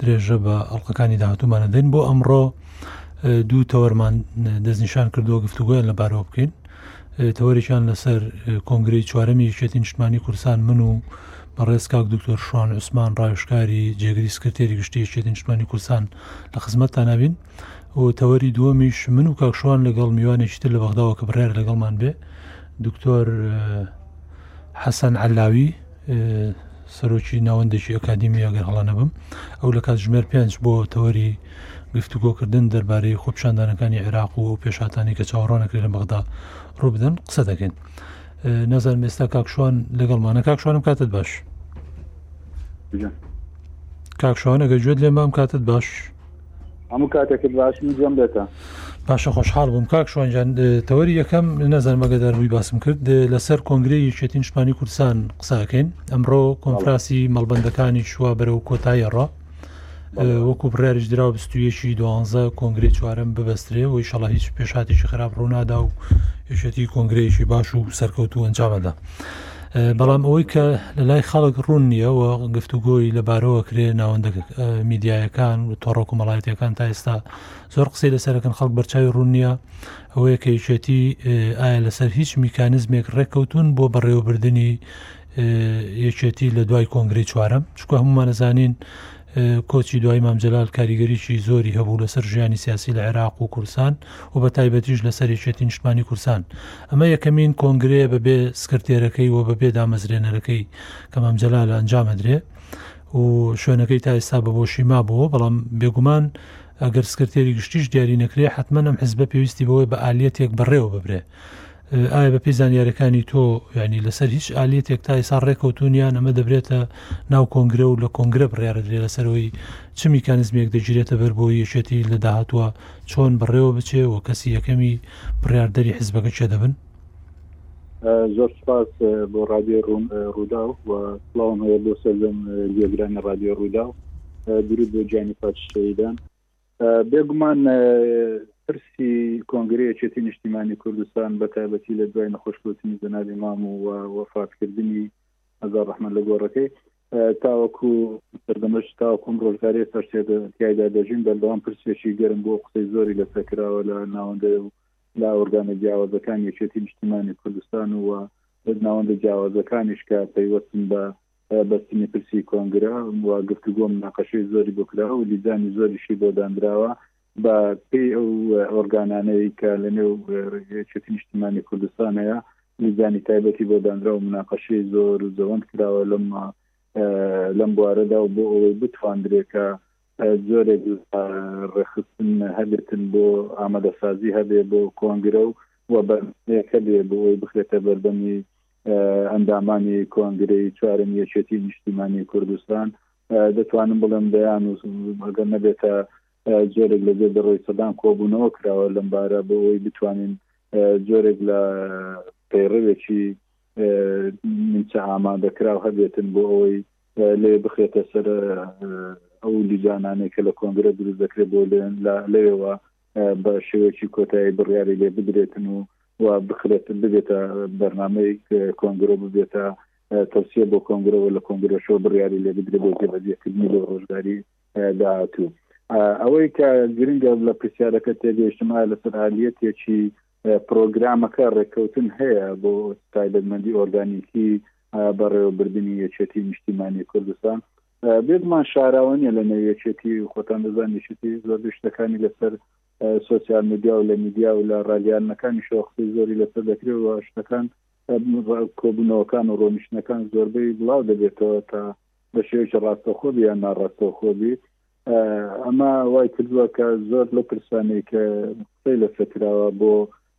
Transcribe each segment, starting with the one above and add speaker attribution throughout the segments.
Speaker 1: درێژە بە ئەڵلقەکانی داهاتومان دەدەین بۆ ئەمڕۆ دوو تەوەرمان دەستنیشان کردووە گفتوگوۆیان لە بارەوە بکەین تەوەرێکیان لەسەر کۆنگری چوارەمی یەکێتی نیشتمانی کورسان من و بەڕێز کاک دکتۆر شوان عوسمان ڕاوشکاری جێگری سکرتێری گشتی یەکێتی نیشتمانی کورسان لە خزمەتتا نابین و تەوەری دووەمیش من و کاکشوان لەگەڵ میوانێکتر لە بەغداوە کە بڕێر لەگەڵمان بێ دکتۆر حەسەن علاوی سەرۆکی ناوەندێکی ئەکادیمی ئەگەر هەڵانەبم ئەو لە کات ژمێر پێنج بۆ تەوەری گفتوگۆکردن دەربارەی خۆپشاندانەکانی عێراق و ئەو پێشاتانی کە چاوەڕوانەکرێت لە بەغدا ڕووبدەن قسە دەکەین نەزان مێستا کاکشوان لەگەڵمانە کاکشوانم کاتت باش کاکشوانەگە گوێت لێمام کاتت باش
Speaker 2: هەموو کاتێکت باش من جۆم بێتە
Speaker 1: باشە خۆشحاڵ بووم کاک شوانجان تەوەری یەکەم نەزان مەگەدار بووی باسم کرد لەسەر کۆنگری یەکێتی نیشتمانی کوردستان قساکەین ئەمڕۆ کۆنفراسی مەڵبندەکانی شووا بەرەو کۆتایە ڕۆ وەکو بڕاریش درا بستویەکی دوانزە کۆنگری چوارم ببەسترێ و شڵە هیچ پێشاتێکی خراپ ڕوونادا و یەکێتی کۆنگرەیەکی باش و سەرکەوت و ئەنجامەدا. بەڵام ئەوەی کە لە لای خەڵک ڕوون نییە و گفتوگۆی لە بارەوە کرێ ناوەندە میدیایەکان و تۆڕۆک و مەڵایەتەکان تا ئێستا زۆر قسەی لەسەرەکەن خەڵک بەرچوی ڕوون نییە ئەوەیە کە یچێتی ئایا لەسەر هیچ میکانزمێک ڕێککەوتون بۆ بەڕێوەبردننی یەکێتی لە دوای کۆنگری چوارم چکە هەمومانەزانین کۆچی دوای مام جەلال کاریگەریی زۆری هەبوو لەسەر ژیانی سیاسی لە عێراق و کورسان و بە تایبەتیش لەسەر یەکێتی نیشتمانی کورسان ئەمە یەکەمین کۆنگرەیە بەبێ سکرتێرەکەی و بەبێ دامەزرێنەرەکەی کە مام جەلال ئەنجامەدرێ و شوێنەکەی تا ئێستا بە بۆشی مابووە بەڵام بێگومان ئەگەر سکرتێری گشتیش دیاری نەکرێ حتمما ئەم حزبە پێویستی بەوەی بە ئالیەتێک بەڕێوە ببرێ ئایا بە پێی زانیارەکانی تۆ یعنی لەسەر هیچ ئالیەتێک تا ئێسا ڕێکەوتون یان ئەمە دەبرێتە ناو کۆنگرە و لە کۆنگرە بڕیاردرێ لەسەرەوەی چ میکانزمێک دەگیرێتە بەر بۆ یەکێتی لە داهاتوە چۆن بڕێوە بچێ و کەسی یەکەمی بڕاردەری حزبەکە چێ دەبن
Speaker 2: زۆر سپاس بۆ ڕادێ ڕوون ڕوودا و سڵاوم هەیە بۆ سەرجەم گوێگرانی ڕادێ ڕوودا و درود بۆ گیانی پاچشەیدان بێگومان پرسی کۆنگرەیەکێتی نیشتیمانی کوردستان بە تایبەتی لە دوای نەخۆشکەوتنی جەنابی مام و وەفاتکردنی ئەزا ڕحمە لە گۆڕەکەی تاوەکو سەردەمەش تاوەکوم ڕۆژگاری سەرتیایدا دەژین بەردەوام پرسێکی گەرم بۆ قسەی زۆری لەسەکراوە لە ناوەندە و لا ئۆرگانە جیاوازەکان یەکێتی نیشتیمانی کوردستان و ناوەندە جیاوازەکانیش کە پەیوەستن بە بەستنی پرسی کۆنگرە و گفتوگۆ مناقەشەی زۆری بۆ کرا و لیجانی زۆریشی بۆ دانراوە بە پێی ئەو ئۆرگانانەی کە لە نێو یەکێتی نیشتیمانی کوردستان هەیە لیجانی تایبەتی بۆ دانرا و مناقەشەی زۆر و زەوەند کراوە لەم لەم بوارەدا و بۆ ئەوەی بتواندرێکە زۆرێک ڕێخستن هەبێتن بۆ ئامادەسازی هەبێ بۆ کۆنگرە و و بەرێکە بێ بۆ ئەوی بخرێتە بەردەمی ئەندامانی کۆنگرەی چوارەمی یەکێتی نیشتیمانی کوردستان دەتوانم بڵێم دەیان و ئەگەر نەبێتە جۆرێک لە جێ دەڕۆی سەدان کۆبوونەوە کراوە لەم بارە بۆ ئەوی بتوانین جۆرێک لە پەیڕەوێکی نیمچە ئامادەکراو هەبێتن بۆ ئەوەی لێ بخێتە سەر ئەو لیجانانێک کە لە کۆنگرە دروست دەکرێت بۆ لەوێەوە بە شێوەیەکی کۆتایی بڕیاری لێ بدرێتن و و بخرێت ببێتە بەرنمەی کۆنگرۆ ببێتە تەوسیە بۆ کۆنگرەوە لە کۆنگرۆشەوە بڕیاری لێ بدرێت بۆ جێبەجێکردنی لە ڕۆژگاری داهاتوو ئەوەی کە گرنگە لە پرسیارەکە تێگەیشتم لەسەر عالیەتێکی پرۆگرامەکە ڕێککەوتن هەیە بۆ تایبەتمەندی ئۆرگانیکی بەڕێوەبردننی یەکێتی نیشتیمانی کوردستان بێگومان شاراوە نیە لە نێو یەکێتی خۆتان دەزان یەکێتی زۆربەی شتەکانی لەسەر سوسیال میدیا و لە میدیا و لە ڕاگەیاندنەکانی شۆخسی زۆری لەسەر دەکرێت و شتەکان کۆبوونەوەکان و ڕۆنیشتنەکان زۆربەی بڵاو دەبێتەوە تا بە شێوەیەکی ڕاستەخۆ بیان ناڕاستەخۆ بی ئەمە وای کردووە کە زۆر لە پرسانەی کە قسەی لەسەر کراوە بۆ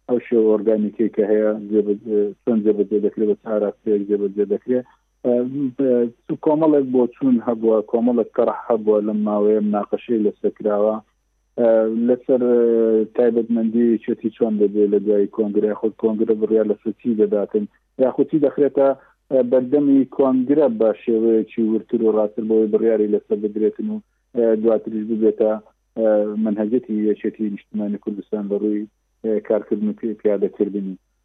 Speaker 2: ئەو شێوە ئۆرگانیکی کە هەیە چۆن جێبەجێ دەکرێت بە چاراستەیەک جێبەجێ دەکرێت کۆمەڵێک بۆچوون هەبووە کۆمەڵێک تەڕح هەبووە لەم ماوەیە مناقەشەی لەسەکراوە لەسەر تایبەتمەندی چێتی چۆن دەبێت لە دوای کۆنگرە خود کۆنگرە بڕیا لە سوچی دەداتن یاخوتی دەخرێتە بەردەمی کۆنگرە بە شێوەیەکی ورتر و ڕاستتر بۆی بڕیاری لەسەر بدرێتن و دواتریش ببێتە منهجەتی یەکێتی نیشتمانی کوردستان بە ڕووی کارکردن و پیادەکردنی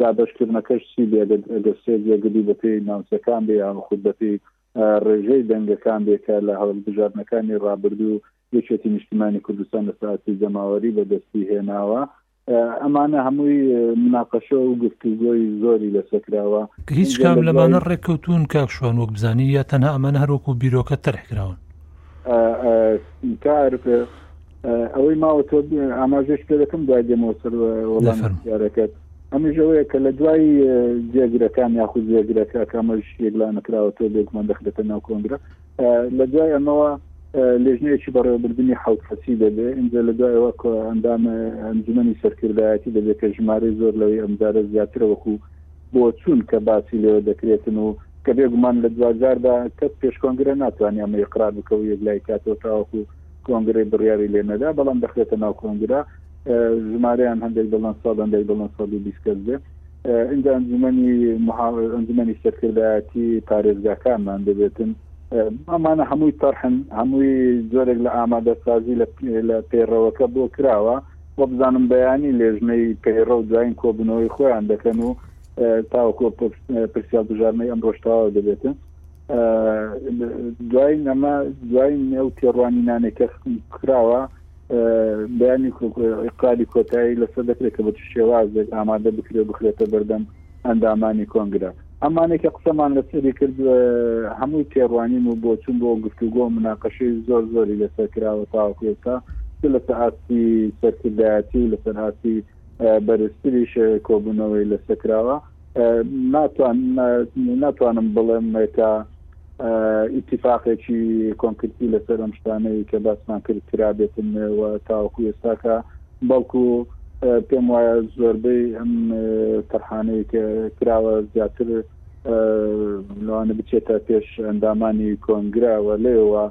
Speaker 2: دابەشکردنەکەش چی بێ گەر سێ جێگری بە پێی ناوچەکان بێ یان خود بە پێی ڕێژەی دەنگەکان بێ کە لە هەڵبژاردنەکانی ڕابردوو یەکێتی نیشتیمانی کوردستان لە ساعتی جەماوەری بەدەستی هێناوە ئەمانە هەمووی مناقەشە و گفتوگۆی زۆری لەسەکراوە
Speaker 1: هیچ کام لەمانە ڕێککەوتون کاکشوان وەک بزانانی یا تەنها ئەمانە هەروەکو بیرۆکە تەرحکراون
Speaker 2: کار ئەوەی ماوەتە ئاماژش پێ دەکەم دوای دێمەوە سەر وەڵامارەکەت ئەمیژەوەیە کە لە دوای جێگرەکان یاخود جێگرەکە کامەش یەکلا نکراوەتەوە بێگومان دەخرێتە ناو کۆنگرە لە دوای ئەمەوە لێژنەیەکی بەڕێوەبردننی حوت کەسی دەبێ ئینجا لە دوایەوە کە ئەندام ئەنجومنی سەرکردایەتی دەبێت کە ژمارەی زۆر لەوەی ئەمجارە زیاترە وەکو بۆ چوون کە باسی لێوە دەکرێتن و کە بێگومان لە دوجاردا کەس پێشکۆنگرە ناتوانانی ئەمە یقرار بکە و یەک لای کاتەوە تاوەکو کۆنگرەی بڕیاری لێ نەدا بەڵام دەخرێتە ناو کۆنگرە ژمارەیان هەندێک دڵن سەد هەندێک دڵن سەد و بیست کەس بێ اینجا ئەنجومەنی ئەنجومەنی سەرکردایەتی پارێزگاکانمان دەبێتن ئەمانە هەمووی تەرحن هەمووی جۆرێک لە ئامادەسازی لە پەیڕەوەکە بۆ کراوە وە بزانم بەیانی لێژنەی پەیڕە و دوایین کۆبنەوەی خۆیان دەکەن و تاوەکۆ پرسیال بژارنەی ئەم ڕۆشتاوە دەبێتن دوای نەما دوای نێو تێڕوانینانێک کە کراوە بەیانی ئقراری کۆتایی لەسەر دەکرێت کە بە شێوازێک ئامادە بکرێت بخرێتە بەردەم ئەندامانی کۆنگرە ئەمانێک کە قسەمان لەسەری کرد هەمووی تێڕوانین و بۆچون بۆ گفتوگۆ مناقەشەی زۆر زۆری لەسەر کراوە تاوەکێستا لەسەر ئاستی سەرکردایەتی و لەسەر ئاستی بەرزتریش کۆبوونەوەی لەسەکراوە ناتوانم بڵێم مێتا ئیتیفاقێکی کۆنکرتی لەسەر ئەم شتانەی کە باسمان کرد کرابێتن و تاوەکو ئێستاکە بەڵکو پێم وایە زۆربەی ئەم تەرحانەی کە کراوە زیاتر لەوانە بچێتە پێش ئەندامانی کۆنگراوە لێەوە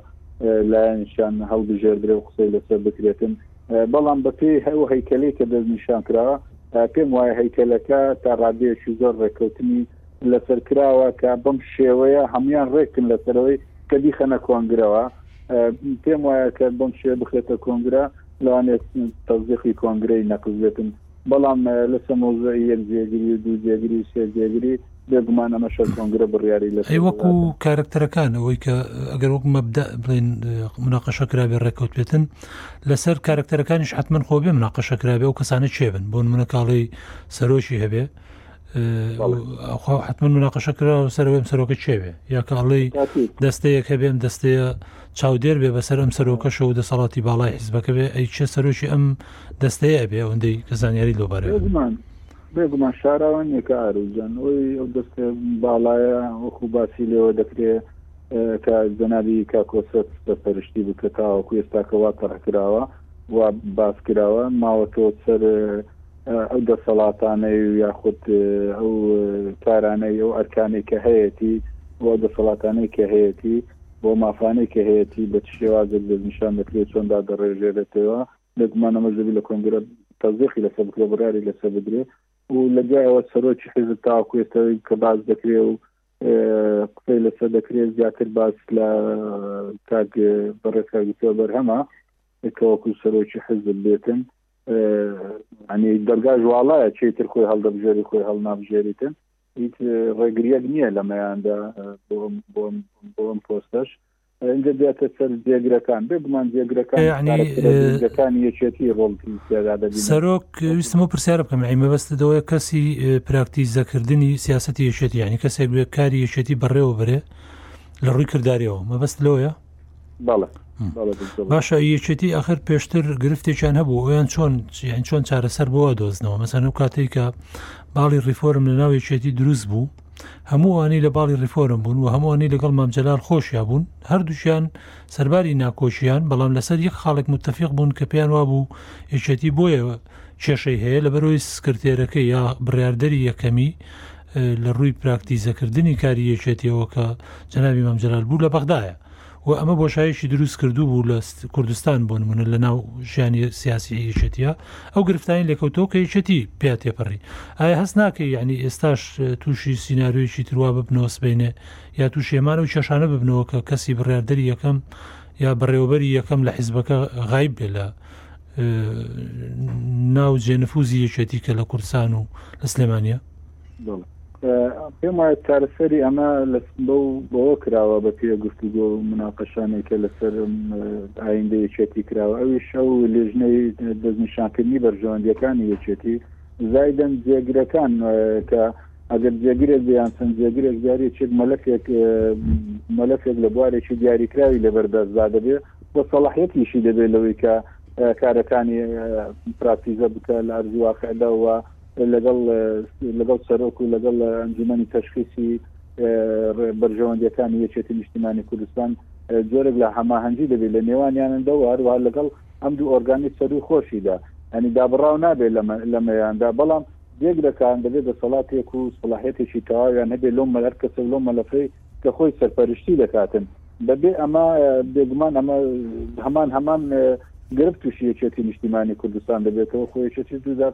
Speaker 2: لایەنشان هەڵبژێردرێ و قسەی لەسەر بکرێتن بەڵام بەپێی ئەو هەیکەلەی کە دەستنیشان کراوە پێم وایە هەیکەلەکە تا ڕادەیەکی زۆر ڕێککەوتنی لەسەر کراوە کە بەم شێوەیە هەموان ڕێکن لەسەرەوەی کە بیخەنە کۆنگرەوە پێم وایە کە بەم شێ بخێتە کۆنگرە لەوانێت تەزیقی کۆنگرەی نەقزێتن بەڵام لە چەند مەوزوعی یەک جێگری و دوو جێگری و سێ جێگری بێگومان ئەمە شەر کۆنگرە بڕیاری لە ئەی
Speaker 1: وەکو کارکتەرەکان ئەوەی کە ئەگەر وەک مەبدا بڵێن مناقەشە کرابێ ڕێکوت بێتن لەسەر کارکتەرەکانیش حتمما خۆ بێ مناقەشە کرابێ و کەسانە چێبن بۆ منەکاڵی سەرۆکی هەبێ ئەوخوا حتمما مناقەشە کرا و سەرەوەم سەرۆکە چێوێ یاکەڵی دەستەیەک هەبێم دەستەیە چاودێر بێ بەسەر ئەم سەرۆکەشە و دەسەڵاتی باڵای حیزبەکە بێ ئەی چێ سەرۆکی ئەم دەستەیە ئەبێ ئەوەندەی کە زانیاری لەو بارەوە هەبێ.
Speaker 2: بێگومان بێگومان شاراوە نییە کە ئارو جان ئەوەی ئەو دەستە باڵایە وەکوو باسی لێوە دەکرێ کە جەنابی کاکۆسەت سەرپەرشتی بوو کە تاوەکو ئێستاکە وا تەڕح کراوە و باس کراوە ماوەتەوە سەر ئەو دەسەڵاتانەی و یاخود ئەو کارانەی ئەو ئەرکانەی کە هەیەتی بۆ دەسەڵاتانەی کە هەیەتی بۆ مافانەی کە هەیەتی بە چ شێوازێک دەستنیشان دەکرێت چۆن دادەڕێژێرێتەوە بێگومان ئەمەش دەبێت لە کۆنگرە تەزدیقی لەسەر بکرێ بڕیاری لەسەر بدرێ و لە دوایەوە سەرۆکی حیزب تاواکوێتەوەی کە باز دەکرێ و قسەی لەسەر دەکرێت زیاتر باس لە کاک بەڕێکاگوتوە بەرهەمە کەوەکو سەرۆکی حزب بێتن ئەنی دەرگاش واڵایە چیتر خۆی هەڵدەبژێری خۆی هەڵنابژێریتن هیچ ڕێگریەک نییە لەمەیاندا بۆم پۆستەش ئینجا دێتە سەر جێگرەکان بێگومان جێگرەکان یعنیەکانی یەکێتی ڕۆڵی تێدا دەبین
Speaker 1: سەرۆک ویستم و پرسیارە بکەم ئەی مەبەستەوەی کەسی پراکتیزەکردنی سیاستی یەکێتی یعنی کەسێک بێ کاری یەکێتی بەڕێوە برێ لە ڕووی کردداریەوە مەبەست
Speaker 2: لۆیە
Speaker 1: باشە یەکێتی ئەخر پێشتر گرفتێکیان هەبوو ئەویان چۆن چۆن چارەسەر بۆە دۆزنەوە مەسەن و کاتێککە باڵی ڕیفۆرم لە ناو یەکێتی دروست بوو هەموو ئەوانەی لە باڵی ڕیفۆرم بوون و هەمووانی لەگەڵ مام جەلال خۆشیا بوون هەردووشیان سەرباری ناکۆکیان بەڵام لەسەر یەک خاڵێک متتەفیق بوون کە پێیان وابوو یەکێتی بۆیە کێشەی هەیە لەبەرەوەی سکرتێرەکە یا بڕاردەری یەکەمی لە ڕووی پراکتیزەکردنی کاری یەکێتیەوە کە جەنابی مام جەلال بوو لە بەغدایە و ئەمە بۆشایەکی دروست کردووبوو لە کوردستان بۆ نمونە لە ناو ژیانی سیاسی یەکێتیە ئەو گرفتانی لێکەوتەوە کە یەکێتی پێ تێپەڕی ئایا هەست ناکەی یعنی ئێستاش تووشی سیننارویەکی تروا ببنەوە سبینێ یا تو شێمان و کێشانە ببنەوە کە کەسی بڕاردەری یەکەم یا بەڕێوەبەری یەکەم لە حیزبەکە غایب بێ لە ناو جێنفوزی یەکێتی کە لە کوردستان و لە سلێمانە
Speaker 2: پێم وایە چارەسەری ئەمە لە بەوە کراوە بە پێ گفتوگۆ و مناقەشانێک کە لەسەر ئایندە یەکێتی کراوە ئەوی شە و لێژنەی دەستنیشانکردنی بەرژەوەندیەکانی یەکێتی زایدەن جێگرەکان کە ئەگەر جێگرێک بیان چەند جێگرێک دیاری چێک مەلەفێک مەلەفێک لە بوارێکی دیاریکراوی لەبەردەست دادەبێ بۆ سەڵحەتیشی دەبێت لەوەی کە کارەکانی پراکتیزە بکە لە ئەرزی واقعداوە لەگەڵ لەگەڵ سەرۆک و لەگەڵ ئەنجومەنی تەشخیسی بەرژەوەندیەکانی یەکێتی نیشتیمانی کوردستان جۆرێک لە هەماهەنگی دەبێت لە نێوانیانن دەوە هەروە لەگەڵ ئەم دوو ئۆرگانی سەروی خۆشیدا ئەنی دابڕاو نابێت لەمەیاندا بەڵام یەک لەکان دەبێت دەسەڵاتێک و سڵاحەتێکی تەواویان هەبێت لەو مەلەر کەسە لەو مەلەفەی کە خۆی سەرپەرشتی دەکاتن بەبێ ئەمە بێگومان ئەمە هەمان هەمان گرفت تووشی یەکێتی نیشتیمانی کوردستان دەبێتەوە خۆیەکێتی دووجار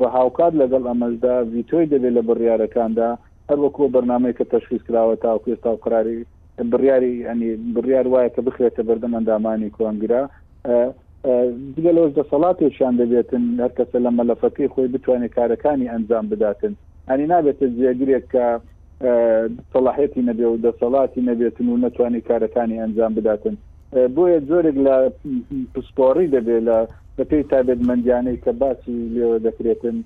Speaker 2: و هاوکات لەگەڵ ئەمەشدا ڤیتۆی دەبێت لە بڕیارەکاندا، هەر وەکو ئەو بەرنامەی کە تەشخیس کراوە تاوەکو ئێستا و قەراری بڕیاری یانی بڕیار وایە کە بخرێتە بەردەم ئەندامانی کۆنگرە ئە ئە جگە لەوەش دەسەڵاتێکیان دەبێتن هەر کەسە لە مەلەفەکەی خۆی بتوانێت کارەکانی ئەنجام بداتن ئەنی نابێتە جێگرێک کە سەڵاحەتی نەبێ و دەسەڵاتی نەبێتن و نەتوانێت کارەکانی ئەنجام بداتن بۆیە جۆرێک لە پسپۆڕی دەبێت لە بەپێی تابێتمەندیانەی کە باسی لێوە دەکرێتن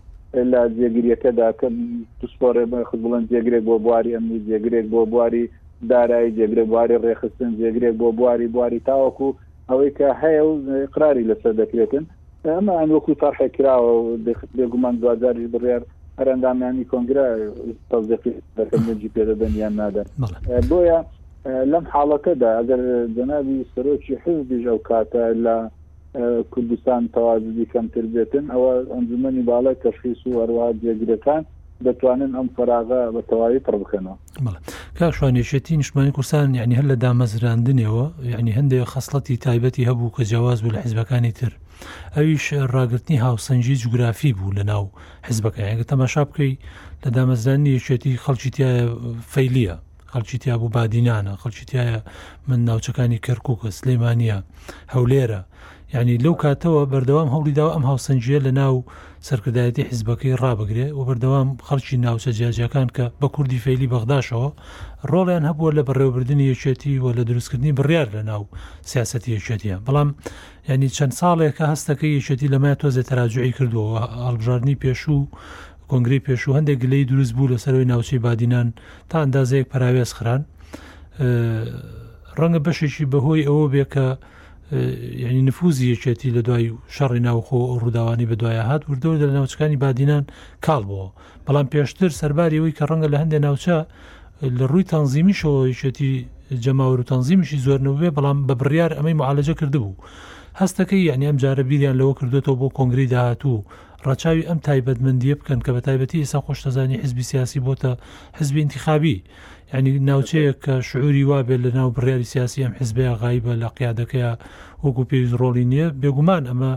Speaker 2: لە جێگریەکەدا کە پسپۆرێ خود بڵند جێگرێک بۆ بواری ئەمنی جێگرێک بۆ بواری دارایی جێگرێ بواری ڕێخستن جێگرێک بۆ بواری بواری تاوەکو ئەوەی کە هەیە و قراری لەسەر دەکرێتن ئەمەیان وەکو تەرحێک کراوە و بێگومان دواجاریش بڕیار هەر ئەندامیانی کۆنگرا تەزدیقی دەکەن دەنجی پێدەدەن یان نادەن بۆیە لەم حاڵەتەدا ئەگەر جەنابی سەرۆکی حزبیش ئەو کاتە لە کوردستان تەواجدی کەمتر بێتن ئەوە ئەنجومنی باڵای تەشخیص و هەروە جێگرەکان دەتوانن ئەم فراغە بە تەواوی پڕ بکەنەوە
Speaker 1: کاک شوان یەکێتی نیشتمانی کوردستان یعنی هەر لە دامەزراندنەوە یعنی هەندێک خەصلەتی تایبەتی هەبوو کە جیاواز بوو لە حزبەکانی تر ئەویش ڕاگررتنی هاوسەنگی جوگرافی بوو لە ناو حزبەکەیانگە تەماشا بکەی لە دامەزرانی یەکێتی خەڵکی تایە فەیلیە خەڵکی تیا بوو بادینانە خەڵکی تایە من ناوچەکانی کەرکووکە سلەیمانە هەولێرە یعنی لەو کاتەوە بەردەوام هەوڵیداوە ئەم هاوسەنجە لە ناو سەرکردایەتی حیزبەکەی ڕابگرێ و بەردەوام خەڵکی ناوچە جیاجیاکان کە بە کوردی فەیلی بەغداشەوە ڕۆڵیان هەبووە لە بەڕێوەبردننی یەکێتی و لە دروستکردنی بڕیار لە ناو سیاستی یەکێتیە بەڵام ینی چەند ساڵێکە هەستەکە یەکێتی لەمای تۆزێ تەراجعی کردووە هەڵبژاردننی پێشوو کۆنگری پێشوو هەندێک گلەی دروست بوو لە سەروی ناوچەی بادینان تا ئەندازەیەک پراوێز خران ڕەنگە بەشێکی بەهۆی ئەوە بێ کە یانی نفوزی یەکێتی لە دوای شەڕی ناوخۆ ئەو ڕووداوانی بەدوایە هات وردەوە لە ناوچەکانی بادینان کاڵ بووە بەڵام پێشتر سەرباریەوەی کە ڕەنگە لە هەندێک ناوچە لە ڕووی تەنزیمیشەوە یەکێتی جەماوەر و تەنزیمیشی زۆر نەبێ بەڵام بە بڕیار ئەمەی معالەجە کردبوو هەستەکەی یعنی ئەم جارە بیریان لەوە کردوێتەوە بۆ کۆنگری داهاتوو ڕەچاوی ئەم تایبەتمەندیە بکەن کە بە تایبەتی ئێسا خۆشتەزانی حزبی سیاسی بۆتە حزبی انتخابی یعنی ناوچەیەک کە شعوری وابێت لە ناو بڕیاری سیاسی ئەم حزبەیە غایبە لە قیادەکەیە وەکو پێویست ڕۆڵی نییە بێگومان ئەمە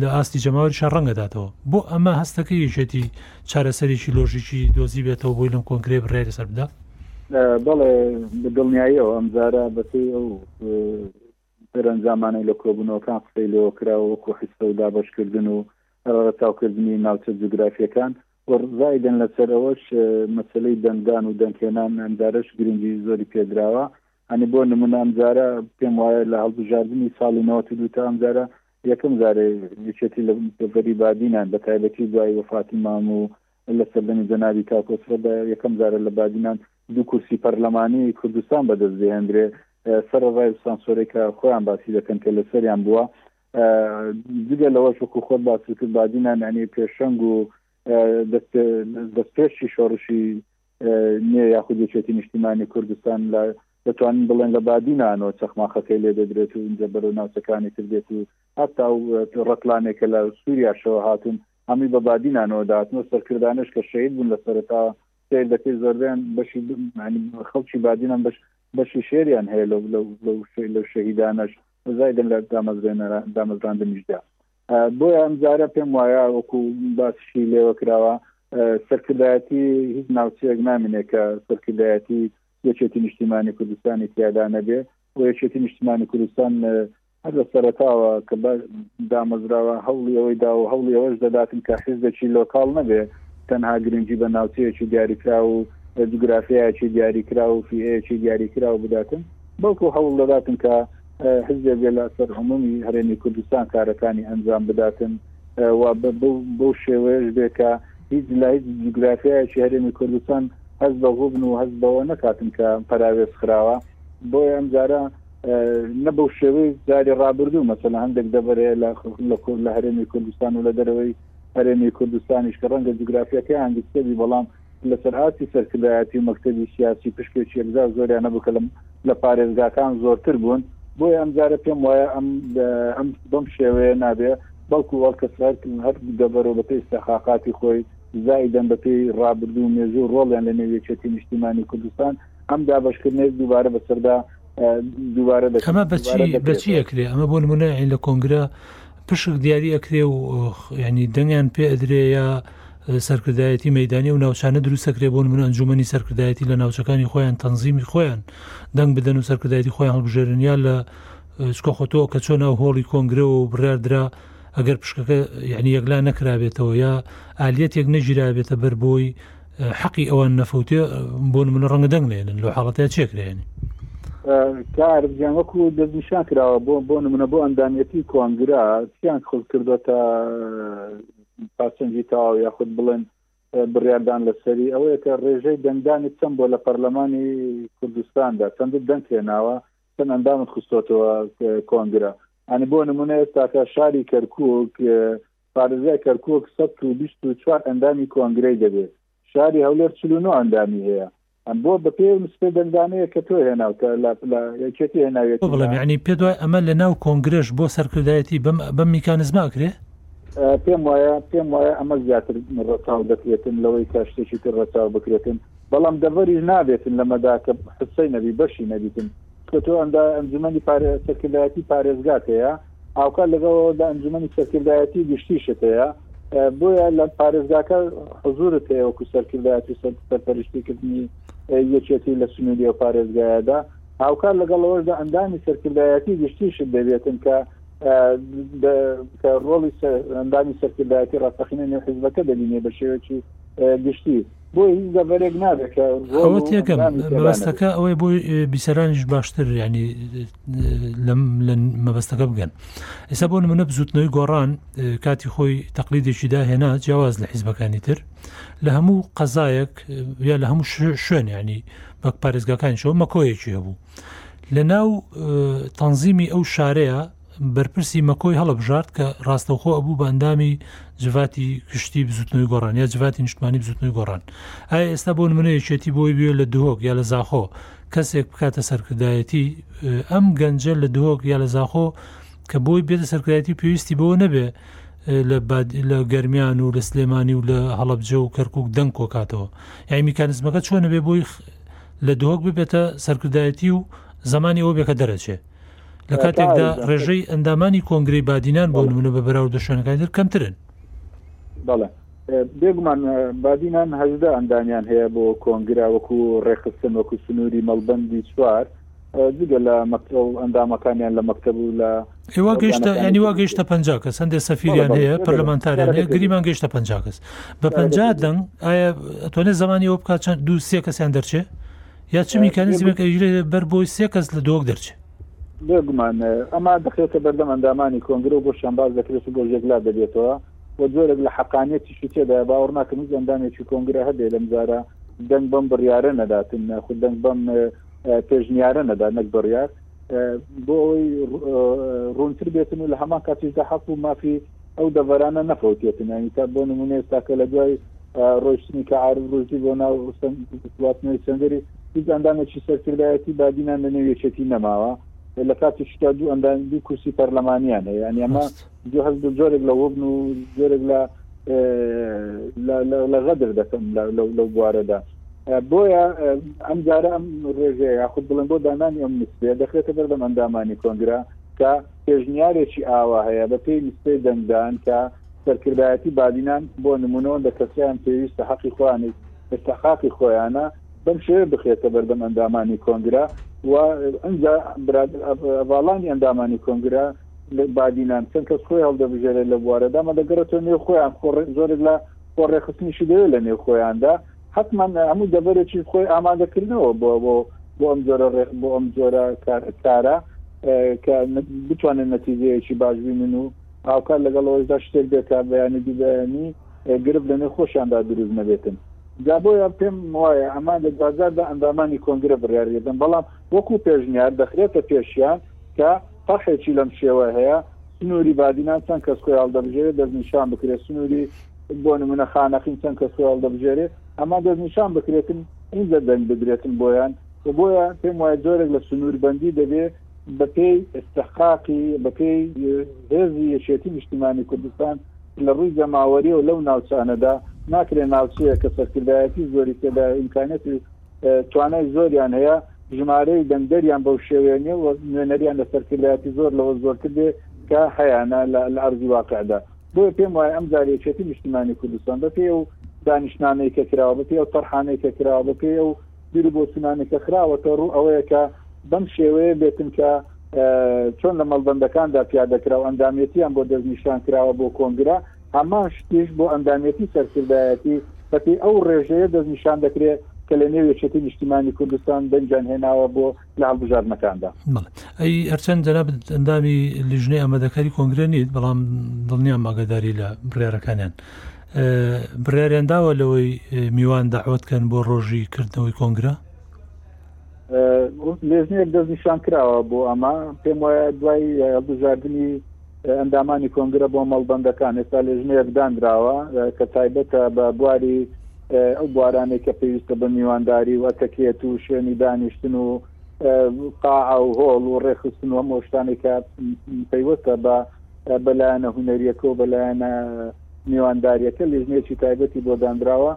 Speaker 1: لە ئاستی جەماوەری شەڕەنگەداتەوە بۆ ئەمە هەستەکە یەکێتی چارەسەرێکی لۆژیکی دۆزی بێتەوە بۆی لەم کۆنگرێ بڕێری سەر بدا
Speaker 2: بەڵێ بە دڵنیاییەوە ئەم زارە بەپی ئەو دەرەنجامانەی لە کۆبوونەوەکان قسەی لەوە کراوە وەکو حسە و دابشکردن و ڕەتاوکردنی ناوچە جوگرافیەکان و رایگەن لەسەر ئەوەش مەسەلەی دەنگدان و دەنگهێنان ئەمجارەش گرنگی زۆری پێدراوە هەنێ بۆ نمونە ئەمجارە پێم وایە لە هەڵبژاردنی ساڵی نەوەت و دوو تا ئەمجارە یەکەم جارێ یەکێتی لە دەڤەری بادینان بە تایبەتی دوای وەفاتی مام و لە سەردەمی جەنابی کاک کۆسرە بە یەکەم جارە لە بادینان دوو کورسی پەرلەمانی کوردستان بەدەست بهێندرێ سەرەڕای سانسۆرەی کە خۆیان باسی دەکەن کە لەسەریان بووە جگە لەوەش وەکو خۆت باسوکرد بادینا نانی پێشەنگ و دەستپێشی شۆڕشی نێ یاخود یەکێتی نیشتیمانی کوردستان لە دەتوانین بڵێن لە بادی نانۆ چەخماخەکەی لێ دەدرێت و ئینجا بەرەو ناوچەکانی تردێت و هەتا و ڕەتلانێکە لە سووریاشەوە هاتون هەمی بە بادی نانەوە داتن و سەرکردانش کە شەید بوون لە سەرتا سیر دەکەی زۆربیان بەشی خەڵکی بادینان بەش بەشی شێریان هەیە لەو شەهیدانەش زایدن لە دامەزرێنەرە دامەزراندنیشدا بۆیە ئەمجارە پێم وایە وەکو باسشی لێوە کراوە سەرکردایەتی هیچ ناوچەیەک نامینێ کە سەرکردایەتی یەکێتی نیشتیمانی کوردستانی تیادا نەبێ و یەکێتی نیشتیمانی کوردستان هەر لە سەرتاوە کە دامەزراوە هەوڵی ئەوەی دا و هەوڵی ئەوەش دەداتن کە حیزدەکی لۆکاڵ نەبێ تەنها گرنگی بە ناوچەیەکی دیاریکرا و جوگرافیایەکی دیاریکرا و فیەیەکی دیاریکرا و بداتن بەڵکو هەوڵ دەداتن کە حزبێک بێت لە سەر عمومی هەرێمی کوردستان کارەکانی ئەنجام بداتن و بەو شێوەیەش بێت کە هیچ لە هیچ جوگرافیایەکی هەرێمی کوردستان هەست بە غوبن و هەست بەوە نەکاتن کە پەراوێز خراوە بۆیە ئەم جارە نە بەو شێوەی جاری ڕابردوو مەسەلە هەندێک دەبەرەیە لە لە کورد لە هەرێمی کوردستان و لە دەرەوەی هەرێمی کوردستانیش کە ڕەنگە جوگرافیەکەیان گرتەبی بەڵام لەسەر ئاستی سەرکردایەتی و مەکتەبی سیاسی پشکێکی یەکجار زۆریانە بوو کە لە پارێزگاکان زۆرتر بوون، بۆیە ئەمجارە پێم وایە ئەم ئەم بەم شێوەیە نابێ، بەڵکو هەرکەس هەر دەڤەرۆ بەپێی ئیستحقاقاتی خۆی زائیدەن بەپێی ڕابردوو و مێژوو ڕۆڵیان لەنێو یەکێتی نیشتیمانی کوردستان، ئەم دابەشکردنەیەک دووبارە بەسەردا دووبارە دەکەن
Speaker 1: ئەمە بەچی بەچی ئەکرێ ئەمە بۆ نمونە عین لە کۆنگرە پشک دیاری ئەکرێ و ینی دەنگیان پێ ئەدرێ یا سەرکردایەتی مەدانی و ناوچانە دروستەکرێ بۆ من ئەنجومی سەرکردایەتی لە ناوچەکانی خۆیان تەنزیمی خۆیان دەنگ بدەن و سەرکردایەتی خۆیان هەڵبژێرن یا لە چکە خۆتۆ کە چۆن ئەو هۆڵی کۆنگرەوە و بڕاردرا ئەگەر پشکەکە یعنی یەکلا نەکرابێتەوە یا ئالیەتێک نەگیرابێتە بەر بۆی حەقی ئەوان نەفوتێ بۆ منە ڕەنگە دەنگ نێنن لە حاڵەتە چێکرێنی
Speaker 2: کارگیان وەکو دەستنیشان کراوە بۆ بۆ نمونە بۆ ئەندامەتی کۆنگرا چیان خود کردوتە پاسەنجی تاو یاخود بڵێن بڕاردان لەسەری ئەوەیە کە ڕێژەی دەنگدانی چەند بۆ لە پەرلەمانی کوردستاندا چەند دەنگ لێناوە چەند ئەندامت خستۆتەوە کۆنگرا ئەنی بۆ نمونە ئێستاکە شاری کەرکک پارێزگای کەرکووک سەد و بیست و چوار ئەندامی کۆنگرەی دەبێ، شاری هەولێر چل و نۆ ئەندامی هەیە. ئەم بۆ بە پێی ئەو نسبەی دەنگدانەیە کە تۆ هێناوتە لا پلا یەکێتی هێناویەتی
Speaker 1: لا. بەڵێ یەعنی پێت وایە ئەمە لە ناو کۆنگرەش بۆ سەرکردایەتی بەم بەم میکانزمە ئەکرێ؟
Speaker 2: پێم وایە پێم وایە ئەمە زیاتر ڕەچاو دەکرێتن لەوەی کە شتێکی تر ڕەچاو بکرێتن. بەڵام دەڤەریش نابێتن لەمەدا کە حسسەی نەبی بەشی نەبیتن. چونکە تۆ ئەندا ئەنجومەنی پارێ سەرکردایەتی پارێزگات هەیە هاوکات لەگەڵ ئەوەدا ئەنجومەنی سەرکردایەتی گشتیشت هەیە بۆیە لە پارێزگاکە حزورت هەیە وەکو سەرکردایەتی سەرپەرشتیکردنی یەکێتی لە سنووری و پارێزگایەدا هاوکار لەگەڵ ئەوەشدا ئەندامی سەرکردایەتی گشتیشت دەبێتن کە کە ڕۆڵی ئەندامی سەرکردایەتی ڕاستەخینە نێو حزبەکە دەبینێ بە شێوەی گشتی بۆ هیچ دەڤەرێک
Speaker 1: نابێت کە ڕۆڵ ئەوە و تێکەم ئەندامی تێدا نەبێت. مەبەستەکە ئەوەی بۆ ئێ، بیسەرانیش باشتر ینی لەم لە مەبەستەکە بگەن ئێستا بۆ نمونە بزوتنەوەی گۆڕان ئێ، کاتی خۆی تەقلیدێکی داهێنا جیاواز لە حیزبەکانی تر لە هەموو قەزایەک ئێ، یا لە هەموو شوێ- شوێن ینی بە پارێزگاکانیشەوە مەکۆیەکی هەبوو لە ناو ئێ، تەنزیمی ئەو شارەیە بەرپرسی مەکۆی هەڵەبژارد کە ڕاستەوخۆ ئەبوو بە ئەندامی جڤاتی گشتی بزوتنەوەی گۆڕان یا جڤاتی نیشتمانی بزوتنەوەی گۆڕان ئایا ئێستا بۆ نمونەیەکێتی بۆی بێ لە دهۆک یا لە زاخۆ کەسێک بکاتە سەرکردایەتی ئەم گەنجە لە دهۆک یا لە زاخۆ کە بۆی بێتە سەرکردایەتی پێویستی بۆ نەبێ لە گەرمیان و لە سلێمانی و لە هەڵبجە و کەرکک دەنگ کۆکاتەوە یای میکانزمەکە چۆنە بێ بۆی لە دهۆک ببێتە سەرکردایەتی و زمانی ئەوە بێکە دەرەچێت لە کاتێکدا ڕێژەی ئەندامانی کۆنگری بادینان بۆ نمونە بە بەراورد دەشانەکانی تر کەمترن
Speaker 2: بەڵێ بێگومان بادینان هەزدە ئەندامیان هەیە بۆ کۆنگرا وەکو ڕێخستن وەکو سنووری مەڵبندی چوار جگە لە مەکتەڵ ئەندامەکانیان لە مەکتەب و لە
Speaker 1: ئێوە گەشتە ینی وا گەشتە پ کەس هەندێ سەفیریان هەیە پەرلەمانتاریان هەیە گریمان گەشتە پ کەس بە پ دەنگ ئایا ئەتوانێت زمانی ئەو بکات چەند دوو سێ کەسیان دەرچێت یا چ میکانیزمێک ئەیژرێت بەر بۆی سێ کەس لە دۆک دەرچێت
Speaker 2: بێگومان ئەما دەخێتە بەردەم ئەندامانی کۆنگرە و بۆ شەمباز دەکرێت و بۆ ژێکلا دەبێتەوە و جۆرێک لە حقانیەتیشی تێدا باوەڕ ناکەم هیچ ئەندامێکی کۆنگرە هەبێ لەم جارە دەنگ بەم بڕیارە نەداتن خود دەنگ بەم پێشنیارە نەدا نەک بڕیار بۆ ئەوەی ڕوونتر بێتن و لە هەمان کاتیشدا حەق و مافی ئەو دەڤەرانە نەفەوتێتن ئەنیتا بۆ نمونە ئێستا کە لە دوای ڕۆشتنی کە عرب ڕژدی بۆ ناو واتنەوەی سندری هیچ ئەندامێکی سەرکردایەتی بادینان لە نێو یەکێتی نەماوە لە کاتی شتا دوو ئەندام دوو کورسی پەرلەمانیان هەیە ینی ئەمە جو هەز جۆرێک لە وەبن و جۆرێک لە لە غەدر دەکەم لەو بوارەدا بۆیە ئەم جارە ئەم ڕێژەیە یاخود بڵم بۆ دانانی ئەم نسبێ دەخێتە بەردەم ئەندامانی کۆنگرا کە پێشنیارێکی ئاوا هەیە بە پێی نسبەی دەنگدان کە سەرکردایەتی بادینان بۆ نموونە ئەوەندە کەسەیان پێویستە حەقی خۆیان و ئیستحقاقی خۆیانە بەم شێوەیە بخرێتە بەردەم ئەندامانی کۆنگرە و ئینجا برادەر ئەڤاڵانی ئەندامانی کۆنگرە لە بادینان چەند کەس خۆی هەڵدەبژێرێت لە بوارەدا مە دەگەڕێتەوە نێو خۆیان خۆ زۆرێک لە خۆڕێخستنیشی دەوێت لە نێو خۆیاندا حەتمەن هەموو دەڤەرێکی خۆی ئامادە کردەوە بۆ بۆ بۆ ئەم جۆرە ڕێ بۆ ئەم جۆرە کار کارە کە بتوانێت نەتیجەیەکی باش بینن و هاوکات لەگەڵ ئەوەشدا شتێک بێت کە بەیانی دوو بەیانی گرفت لەنێو خۆشیاندا دروست نەبێتن. جا بۆیە پێم وایە ئەمە لە دواجاردا ئەندامانی کۆنگرە بڕیاری دەدەن، بەڵام وەکوو پێشنیار دەخرێتە پێشیان کە تەڕحێکی لەم شێوە هەیە، سنووری بادینان چەند کەس خۆی هەڵدەبژێرێت دەستنیشان بکرێت، سنووری. بۆ نمونە خانەقین چەند کەس خۆی هەڵدەبژێرێ ئەمە دەستنیشان بکرێتن ئینجا دەنگ بدرێتن بۆیان و بۆیە پێم وایە جۆرێک لە سنوربەندی دەبێ بە پێی ئیستحقاقی بە پێی هێزی یەکێتی نیشتیمانی کوردستان لە ڕووی جەماوەریەوە لەو ناوچانەدا ناکرێ ناوچەیە کە سەرکردایەتی زۆری تێدایە ئیمکانیەتی توانای زۆریان هەیە ژمارەی دەنگدەریان بەو شێوەیە نیە و نوێنەریان لە سەرکردایەتی زۆر لەوە زۆرتر بێ کە هەیانە لە ئەرزی واقعدا بۆیە پێم وایە ئەمجار یەکێتی نیشتیمانی کوردستان بە پێی ئەو دانیشتنانەی کە کراوە بە پێی ئەو تەرحانەی کە کراوە بە پێی ئەو بیر و بۆچوونانەی کە خراوەتە ڕوو ئەوەیە کە بەم شێوەیە بێتن کە چۆن لە مەڵبەندەکاندا پیادە کرا و ئەندامێتیان بۆ دەستنیشان کراوە بۆ کۆنگرە هەمان شتیش بۆ ئەندامێتی سەرکردایەتی بە پێی ئەو ڕێژەیە دەستنیشان دەکرێت کە لە نێو یەکێتی نیشتیمانی کوردستان دەنگیان هێناوە بۆ لە هەڵبژاردنەکاندا بەڵێ
Speaker 1: ئەی هەرچەند جەنابت ئەندامی لیژنەی ئامادەکاری کۆنگرە نیت بەڵام دڵنیام ئاگاداری لە بڕارەکانیان بڕاریان داوە لەوەی میوان داوت کەن بۆ ڕۆژی کردنەوەی کۆنگرە
Speaker 2: لێژنێک دەست نیشان کراوە بۆ ئەمە پێم وایە دوای هەڵبژاردننی ئەندامانی کۆنگرە بۆ مەڵبندەکان ئێستا لێژنەیەک دانراوە کە تایبەتە بە بواری ئەو بوارانەی کە پێویستە بە میوانداری و ئەتەکێت و شوێنی دانیشتن و قاعە و هۆڵ و ڕێخستن و مۆشتانی کە پەیوەستە بە بەلایەنە هوەریەکە و بەلایەنە میوانداریەکە لژنێکی تایبەتی بۆ دانراوە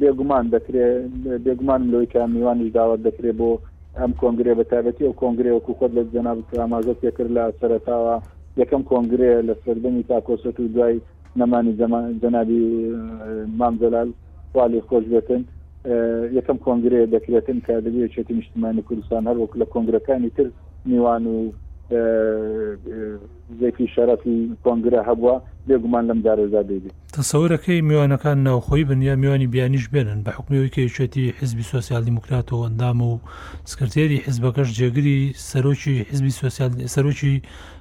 Speaker 2: بێگومان دەکرێت بێگومانم لەوەی کە میوانیش داوات دەکرێت بۆ ئەم کۆنگرێ بە تابەتی ئەو کۆنگرێ وەکو خۆت لە جەنابت ئاماژە پێکرد لە سەرتاوە یەکەم کۆنگرەیە لە سەردەمی تاکۆسەت و دوای نەمانی جەنابی مام جەلال خوا لێ خۆش بێتن یەکەم کۆنگرەیە دەکرێتن کە دەبێت یەکێتی نیشتمانی کوردستان هەر وەک لە کۆنگرەکانی تر میوان و زێکی شەرەفی کۆنگرە هەبووە بێگومان لەم دارێدا دەیبێت
Speaker 1: تەسەورەکەی میوانەکان ناوخۆی بن یا میوانی بیانیش بێنن بە حکومەوەی کەیچێتی حزبی سوسیال دیموکرات و ئەندام و سکرتێری حزبەکەش جێگری سەرۆکی حزبی سوسیال
Speaker 2: سەرۆکی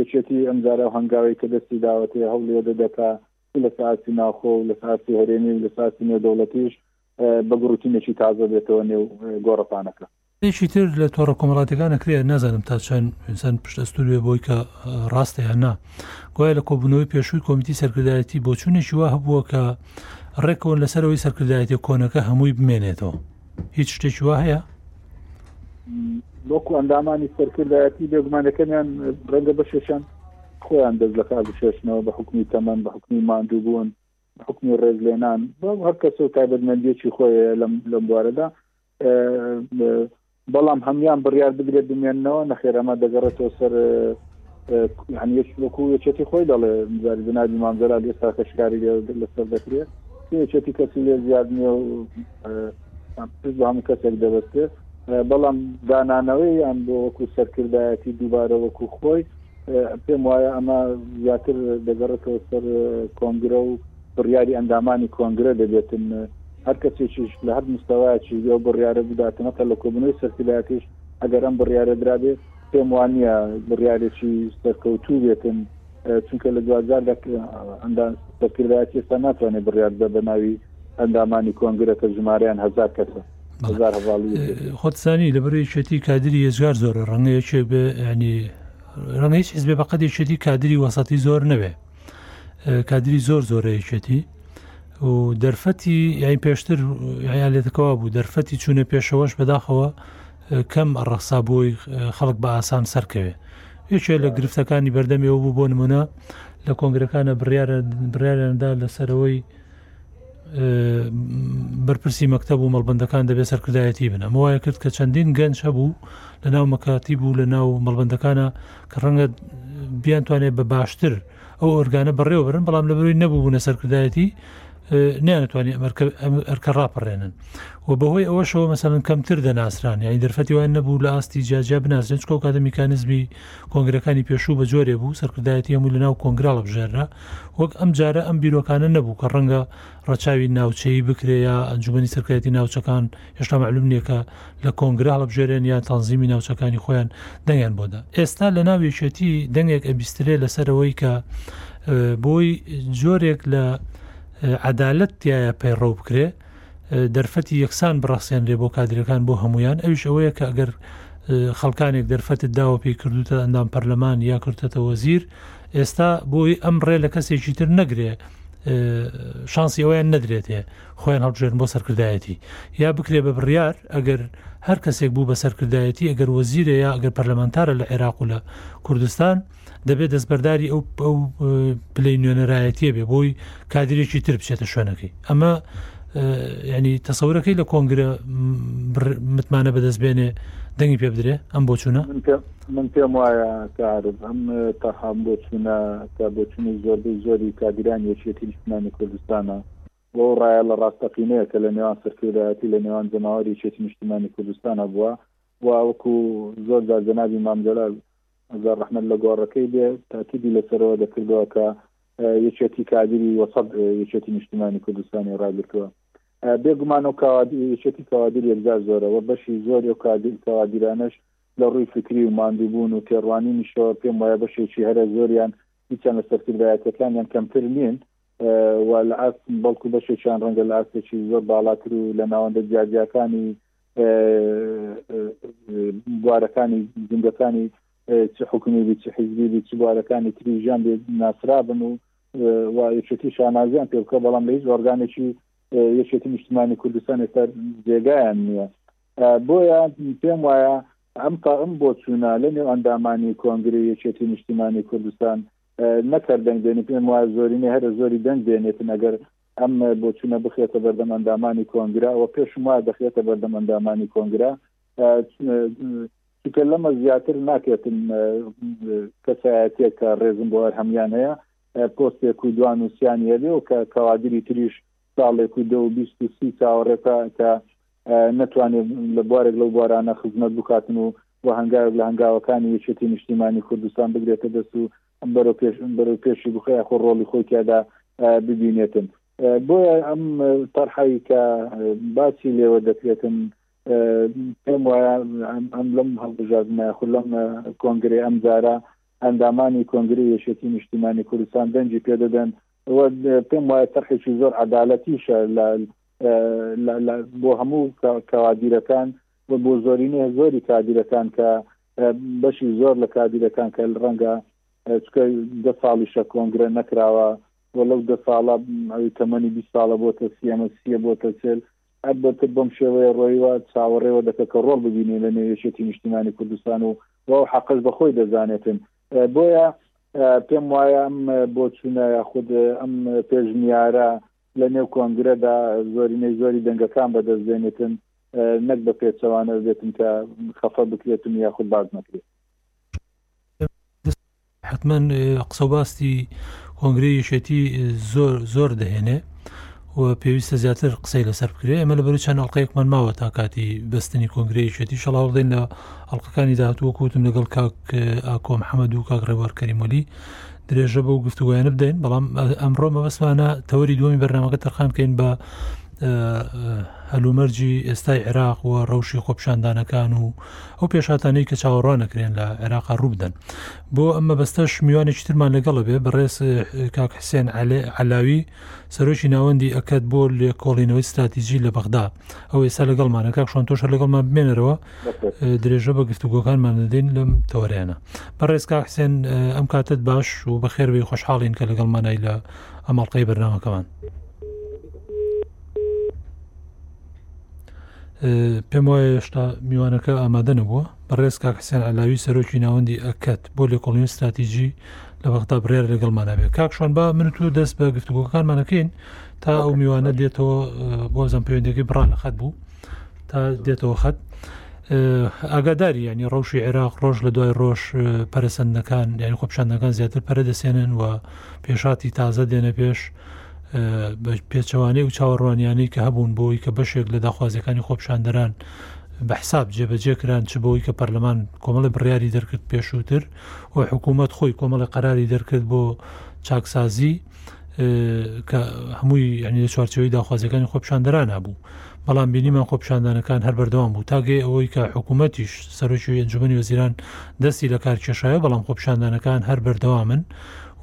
Speaker 2: یەکێتی ئەمجارە هەنگاوێک کە دەستی داوەتێ هەولیێدەدە تا چ لە ساسی ناوخۆ و لە ساسی هەرێمی و لە ساسی نێودەوڵەتیش بە گوڕوتینێکی تازە بێتەوە نێو گۆڕەپانەکە.
Speaker 1: شتێکی تر لە تۆڕە کۆمەڵاتیەکان ئەکرێ نازانم تا چەند ئینسان پشت ئەستور بێ بۆی کە ڕاستە یان نا گوایە لە کۆبوونەوەی پێشووی کۆمیتی سەرکردایەتی بۆچوونێکی وا هەبووە کە ڕێکەوەن لەسەرەوەی سەرکردایەتی کۆنەکە هەمووی بمێنێتەوە. هیچ شتێکی وا هەیە
Speaker 2: وەکو ئەندامانی سەرکردایەتی بێگومانەکەمیان ڕەنگە بەشێشان خۆیان دەست لە کار بشێشنەوە بە حکومی تەمەن بە حکومی ماندوو بوون حکومی ڕێزلێنان بۆ هەر کەس و تایبەتمەندیەکی خۆی لەم لەم بوارەدا بەڵام هەمان بڕیار بگرێت بمێنەوە نەخێرەمە دەگەڕێتەوە سەر یعنی وەکو یەکێتی خۆی دەڵێ جاری جنابی مامزەرا لێستا کەشکاری لەسەر دەکرێت یەکێتی کەسی لێ زیاد نیە و بە هەموو کەسێک دەبەستێ بەڵام دانانەوەی یان بۆ وەکو سەرکردایەتی دووبارە وەکو خۆی پێم وایە ئەمە زیاتر دەگەڕێتەوە سەر کۆنگرە و بڕیاری ئەندامانی کۆنگرە دەبێتن هەر کەسێکیش لە هەر مستەواکی ئەو بڕیارە بداتمەکە لە کۆبنەوەی سەرکردایەتیش ئەگەر ئەم بڕیارە درابێت پێم وانییە بڕیارێکی سەرکەوتوو بێتن چونکە لە دوجار لە سەرکردایەتی ئێستا ناتوانێت بڕیار بە بە ناوی ئەندامانی کۆنگرە کە ژمارەیان هزار کەسە
Speaker 1: خۆتزانی لە بەرێکێتی کادری یزگار زۆر ڕەنگە یەکێک بێ ینی ڕەنگەیش حزبێ بە قەدێکێتی کادری وەسەتی زۆر نەبێ کادری زۆر زۆرەیەکێتی و دەرفەتی یای پێشتر یان لێتەکەوا بوو دەرفەتی چوونە پێشەوەش بەداخەوە کەم ڕەخسا بۆی خەڵک بە ئاسان سەرکەوێ یەکێ لە گرفتەکانی بەردەمیەوە بوو بۆ نمونە لە کۆنگرەکانە بڕارێندا لەسەرەوەی بەرپرسی مەکتب و مەڵبندەکان دەبێت سەرکردایەتی بن ئەمە وایە کرد کە چەندین گەنج هەبوو لە ناو مەکاتی بوو لە ناو مەڵبندەکانە کە ڕەنگە بیانتوانێت بە باشتر ئەو ئۆرگانە بەڕێوەبرن بەڵام لە بەرەوەی نەبووبوونە سەرکردایەتی نیانتوانی ئەرکە ڕاپەڕێنن و بەهۆی ئەوەشەوە مەسەن کەمتر دەناسران یانی دەرفەتی وان نەبوو لە ئاستی جاجیا بناسرێن چکۆ کاتە میکانزمی کۆنگرەکانی پێشوو بە جۆرێ بوو سەرکردایەتی هەموو لە ناو کۆنگرا لە بژێررا وەک ئەم جارە ئەم بیرۆکانە نەبوو کە ڕەنگە ڕەچاوی ناوچەیی بکرێ یا ئەنجومەنی سەرکایەتی ناوچەکان هێشتا مەعلوم نییە کە لە کۆنگرە هەڵبژێرێن یان تەنزیمی ناوچەکانی خۆیان دەنگیان بۆدا ئێستا لە ناو یەکێتی دەنگێک ئەبیسترێ لەسەرەوەی کە بۆی جۆرێک لە عەدالەت تایە پەیڕەو بکرێ دەرفەتی یەکسان بڕەخسێنرێ بۆ کادرەکان بۆ هەمویان ئەوش ئەوەیە کە ئەگەر خەڵکانێک دەرفەتت داوە پێی کردوتە ئەندام پەرلەمان یا کردتە وەزیر ئێستا بۆی ئەم ڕێ لە کەسێکی تر نەگرێ شانسی ئەویان نەدرێتێ خۆیان هەڵبژێن بۆ سەرکردایەتی یا بکرێ بە بڕیار ئەگەر هەر کەسێک بوو بە سەرکردایەتی ئەگەر وەزیرە یا ئەگەر پەرلەمانتارە لە عێراق و لە کوردستان دەبێت دەستبەرداری ئەو ئەو پلەی نوێنەرایەتیە بێ بۆی کادرێکی تر بچێتە شوێنەکەی ئەمە ینی تەسەورەکەی لە کۆنگرە متمانە بەدەست بێنێ دەنگی پێ بدرێ ئەم بۆچوونە
Speaker 2: من پێم وایە کە عارف ئەم تەرحە ئەم بۆچوونە کە بۆچوونی زۆربەی زۆری کادیرانی یەکیەتی نیشتمانی کوردستانە و ئەو ڕایەڵە ڕاستەقینەیە کە لە نێوان سەرکردایەتی لە نێوان جەماوەری یەکیەتی نیشتمانی کوردستانە بووە و وەکو زۆر جار جەنابی مام جەلال ئەزار ڕەحمەت لە گۆڕەکەی بێ تاکیدی لەسەرەوە دەکردەوە کە یەکێتی کادری وەسەد یەکێتی نیشتمانی کوردستانی ڕاگرتووە بێگومان و یەکێتی کەوادر یەکجار زۆرەوە بەشی زۆر و کادر کەوادرانەش لە ڕووی فکری و ماندووبوون و تێڕوانینیشەوە پێم وایە بەشێکی هەرە زۆریان هیچیان لە سەرکردایەتیەکانیان کەمتر نین و لە ئاست بەڵکو بەشێکیان ڕەنگە لە ئاستێکی زۆر باڵاتر و لە ناوەندە جیاجیاکانی بوارەکانی زیندەکانی چ حکومی بی چ حیزبی بی چ بوارەکانی تری ژیان بێ ناسرابن و وایەتی شانازیان پێ بکە بەڵام لە هیچ ئۆرگانێکی یەکێتی نیشتمانی کوردستان ئێستا جێگایان نییە بۆیە پێم وایە ئەم تا ئەم بۆچوونە لە نێو ئەندامانی کۆنگری یەکێتی نیشتیمانی کوردستان نەکەر دەنگ دێنێت پێم وایە زۆرینەی هەرە زۆری دەنگ دێنێتن ئەگەر ئەم بۆچوونە بخێتە بەردەم ئەندامانی کۆنگرا و پێشم وایە دەخێتە بەردەم ئەندامانی کۆنگرا چکە لەمە زیاتر ناکێتن کەسایەتێک کە ڕێزم بۆ هەر هەمان هەیە پۆستێک و دوان و سیانە بێ و کە کەوادری تریش ساڵێک و دە و بیست و سی چاوەڕێتا کە نەتوانێت لە بوارێک لەو بوارانە خزمەت بکاتن و و هەنگاوێک لە هەنگاوەکانی یەکێتی نیشتیمانی کوردستان بگرێتە دەست و بەرەو پێش بەرەو پێشی بخۆی خۆ ڕۆڵی خۆی تیادا ببینێتن بۆیە ئەم تەرحایی کە باسی لێوە دەکرێتن پێم وایە ئەم لەم هەڵبژاردنە خو لەم کۆنگری ئەم جارە ئەندامانی کۆنگری یەشێتی نیشتیمانی کوردستان دەنجی پێدەدەن پێم وایە تەرحێکی زۆر عدالەتیشە لە بۆ هەموو کەوادیرەکان و بۆ زۆرینە زۆری کادیرەکان کە بەشی زۆر لە کادیرەکان کە ڕەنگە چکە دە ساڵیشە کۆنگرە نەکراوە و لەو دە ساڵە ئەوی تەمەنی بی ساڵە بۆ تە سیەمە سیە بۆ تە چێل ئەبەتە بەم شێوەیە ڕۆیوە چاوەڕێوە دەکە کە ڕۆڵ ببینێ لە نێوێشێتی نیشتیمانی کوردستان و و حەقش بەخۆی دەزانێتن بۆیە پێم وایە ئەم بۆچوونە یاخود ئەم پێشنیارە لە نێو کۆنگرەدا زۆرینەی زۆری دەنگەکان بەدەست دێنێتن، نەک بە پێچەوانەوە بێتن کە خەفە بکرێتن یا خود باس نەکرێت.
Speaker 1: حەتمەن قسە و باستی کۆنگرەی یەکێتی زۆر زۆر دەهێنێ و پێویستە زیاتر قسەی لەسەر بکرێ ئەمە لە بەروچان ئەڵلقەیەکمان ماوە تا کاتی بەستنی کۆنگرەی یەکێتی شەڵاوڵدەین لە ئەڵلقەکانی داهاتووە کوتم لەگەڵ کاک ئاکۆم حەمەد و کاک ڕێوار کەریمۆلی درێژە بەو گفتوگویانە بدەین بەڵام ئەمڕۆ مەبەستمانە تەوەری دومی بەرنمەکە تەرخان بکەین بە هەلومەرجی ئێستای عێراق و ڕەوشی خۆپشاندانەکان و ئەو پێشاتانەی کە چاوەڕوانەکرێن لە عێراق ڕووبدەن بۆ ئەمە بەستەش میوانێکی ترمان لەگەڵە بێ بەڕێز کاک حسێن علاوی سەرۆکی ناوەندی ئەکەت بۆ لێکۆڵینەوەی ستراتیژی لە بەغدا ئەو ئێستا لەگەڵمانە کاک شۆنتۆشە لەگەڵمان بمێنەرەوە درێژە بە گفتوگۆکانمان دەدەین لەم تۆریانە بەڕێز کا حسێن ئەم کاتت باش و بەخێربی خۆشحاڵین کە لەگەڵ مانای لە ئەمەڵقەی بەرنامەکەمان پێم وایە هێشتا میوانەکە ئامادە نەبووە بەڕێز کاک حسێن علاوی سەرۆکی ناوەندی ئەکەت بۆ لێکۆڵین استراتیژی لە وەختا بڕێر لەگەڵمانەبێ کاکشان با من تو دەست بە گفتوگۆکانمانەکەین تا ئەو میوانە دێتەوە بۆزم پەیوەندەکەی بڕان لە خەت بوو تا دێتەوە خەت ئاگاداری ینی ڕەوشی عێراق ڕۆژ لە دوای ڕۆژ پەرسەندەکان یانی خۆپشاندەکان زیاتر پەرە دەسێنن و پێشاتی تازە دێنە پێش پێچەوانەی و چاوەڕوانیانەی کە هەبوون بۆی کە بەشێک لە داخوازیەکانی خۆپشاندەران بە حساب جێبەجێکران چ بۆی کە پەرلەمان کۆمەڵی بڕیاری دەرکرد پێشووتر و حکوومەت خۆی کۆمەڵی قەراری دەرکرد بۆ چاکسازی کە هەمووی ینی لە چوارچەوەی داخوازیەکانی خۆپشاندەران نبوو بەڵام بینیمان خۆپشاندانەکان هەر بەردەوام بوو تاگەی ئەوەی کە حکوومەتیش سەرۆکی ئەنجومی وەزیران دەستی لە کار کێشایە بەڵام خۆپشاندانەکان هەر بەردەوامن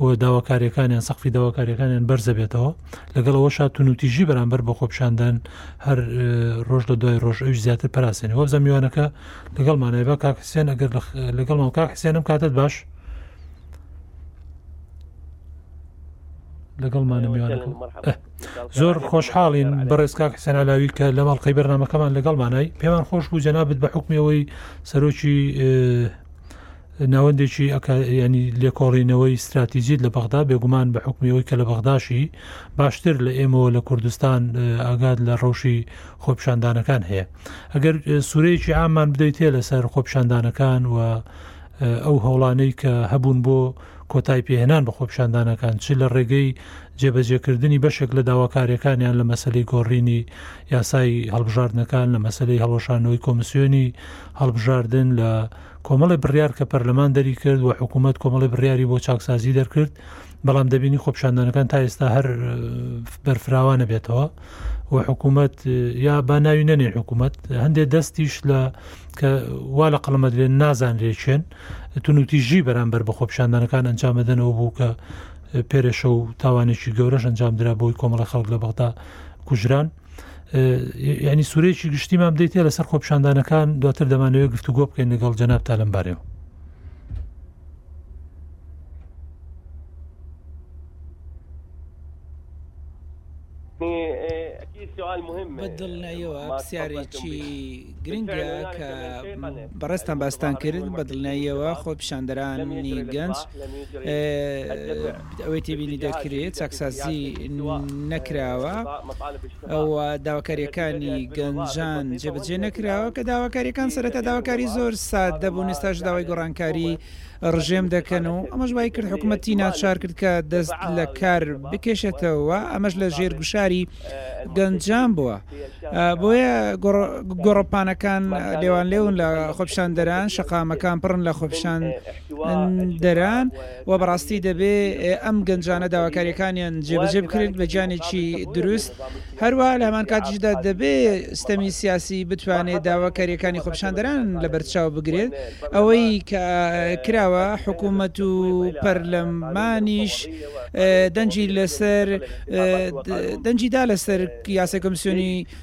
Speaker 1: و داواکاریەکانیان سەخفی داواکاریەکانیان بەرزەبێتەوە لەگەڵ ئەوە شاتون و تیژی بەرامبەر بە خۆپشاندان هەر ڕۆژ لە دوای ڕۆژ ئەوش زیاتر پراسێنێ وەزە میوانەکە لەگەڵ مانایبا کاکسیێن ئەگەر لەگەڵ ماڵکا حسێنم کاتت باش لەگەڵمانە میوان زۆر خۆشحاڵین بەڕێزکاک حسەن علاوی کە لە ماڵقەی بەرنمەکەمان لەگەڵمانای پێمان خۆش بوو جەنابەت بە حکمەوەی سەرۆکی ناوەندێکی ینی لێکۆڵینەوەی استراتیزیت لە بەغدا بێگومان بە حکمیەوەی کە لە بەغداشی باشتر لە ئێمەوە لە کوردستان ئاگاد لە ڕەوشی خۆپشاندانەکان هەیە ئەگەر سوورەیەکی ئامان بدەیتێ لەسەر خۆپشاندانەکان و ئەو هەوڵانەی کە هەبوون بۆ کۆتای پێهێنان بە خۆپیشاندانەکان چ لە ڕێگەی جێبەجێکردنی بەشێک لە داواکاریەکانیان لە مەسلەی گۆڕینی یاسای هەڵبژاردنەکان لە مەسلەی هەڵۆشانەوەی کۆمسیۆنی هەڵبژاردن لە کۆمەڵی بڕیار کە پەرلەمان دەری کرد و حکوومەت کۆمەڵی بڕیاری بۆ چاکسازی دەرکرد بەڵام دەبینی خۆپشاندانەکان تا ئێستا هەر بەرفراوانە بێتەوە و حکوومەت یا با ناوی نەنێ حکوومەت هەندێک دەستیش لە کە وا لە قەڵمە درێن نازان لێچێن تونوتیژی بەرامبەر بە خۆپشاندانەکان ئەنجامەدەنەوە بوو کە پێرێشە و تاوانێکی گەورەش ئەنجام درا بۆی کۆمەڵی خەڵک لە بەغدا کوژران. ینی سوورەیەکی گشتیمان بدەیتێ لەسەر خۆپشاندانەکان دواتر دەمانەوە گفتوگۆ بکەین لەگەڵ جەناب تا لەم بارەوە.
Speaker 3: بە دڵنیاییەوە پرسیارێکی گرنگە کە بەڕێزتان باستان کرد بە دڵنیاییەوە خۆ پیشاندەرانی گەنج ئەوەی تێبینی دەکرێت چاکسازی نەکراوە ئەو داواکاریەکانی گەنجان جێبەجێ نەکراوە کە داواکاریەکان سەرەتا داواکاری زۆر ساددە بوون ئێستاش داوای گۆڕانکاری ڕژێم دەکەن و ئەمەش وای کرد حکوومەتی ناچار کرد کە دەست لە کار بکێشێتەوە ئەمەش لە ژێر گوشاری گەنجان بووە بۆیە گۆڕپانەکان لێوان لێون لە خۆپشاندەران شەقامەکان پڕن لە خۆپشان دەران وە بەڕاستی دەبێ ئەم گەنجانە داواکاریەکانیان جێبەجێ بکرێت بە گیانێکی دروست هەروەها لە هەمان کاتیشدا دەبێ ستەمی سیاسی بتوانێت داوا کاریەکانی خۆپیشاندەران لە بەرچاو بگرێت ئەوەی کە کراوە حکومەت و پەرلەمانیش دەنگی لەسەر دەنگی دا لەسەر یاسای کۆمسیۆنی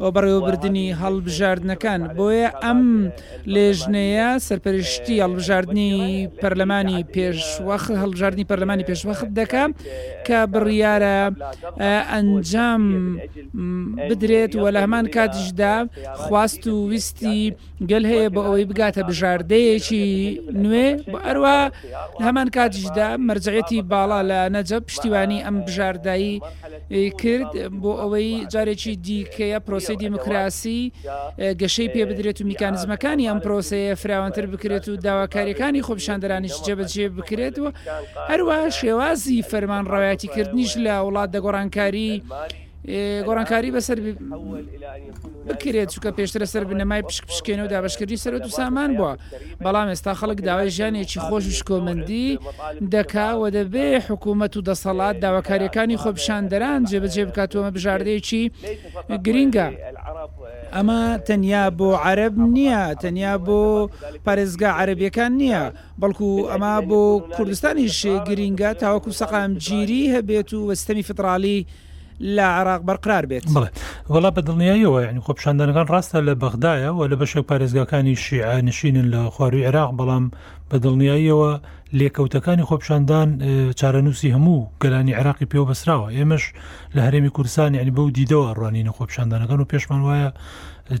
Speaker 3: و بەڕێوەبردنی هەڵبژاردنەکان، بۆیە ئەم لێژنەیە سەرپەرشتی هەڵبژاردنی پەرلەمانی پێشوەخت هەڵبژاردنی پەرلەمانی پێشوەخت دەکا کە بڕیارە ئەنجام بدرێت و لە هەمان کاتیشدا خواست و ویستی گەل هەیە بۆ ئەوەی بگاتە بژاردەیەکی نوێ ئەروە لە هەمان کاتیشدا مەرجەتی باڵا لە نەجە پشتیوانی ئەم بژاردایی کرد بۆ ئەوەی جارێکی دیکەیە پرۆسی دیموکراسی گەشەی پێ بدرێت و میکانزمەکانی ئەم پرۆسەیە فراوانتر بکرێت و داواکاریەکانی خۆپشاندەرانیش جێبەجێ بکرێت و هەروە شێوازی فەرمان ڕاوەتی کردنیش لە وڵات دەگۆڕانکاری گۆڕانکاری بەسەر بکرێت چکە پێشترە سەر بنەمای پشک پشکێنە و دابشکردنی سەرەت و سامان بووە بەڵام ئێستا خەڵک داوای ژیانێکی خۆش و شکۆمەندی دەکا و دەبێ حکوومەت و دەسەڵات داواکاریەکانی خۆپشاندەران جێبەجێ بکاتوەمە بژاردەیەکی گرینگە ئەمە تەنیا بۆ عرب نییە تەنیا بۆ پارێزگا عەربیەکان نییە بەڵکو ئەمە بۆ کوردستانیش گرینگە تاوەکو سەقامگیری هەبێت و وەستەمی فدراالی لە عراق بەرقرار بێت بڵێ
Speaker 1: وڵا بە دڵنیاییەوە یعنی خۆپشاندانەکان ڕاستە لە بەغدایە و لە بەشێک پارێزگاکانی شیعە نشینن لە خواروی عێراق بەڵام بە دڵنیاییەوە لێکەوتەکانی خۆپشاندان چارەنووسی هەموو گەلانی عراقی پێوە بەسراوە ئێمەش لە هەرێمی کورسان یعنی بەو دیدەوە ڕوانینە خۆپشاندانەکان و پێشمان وایە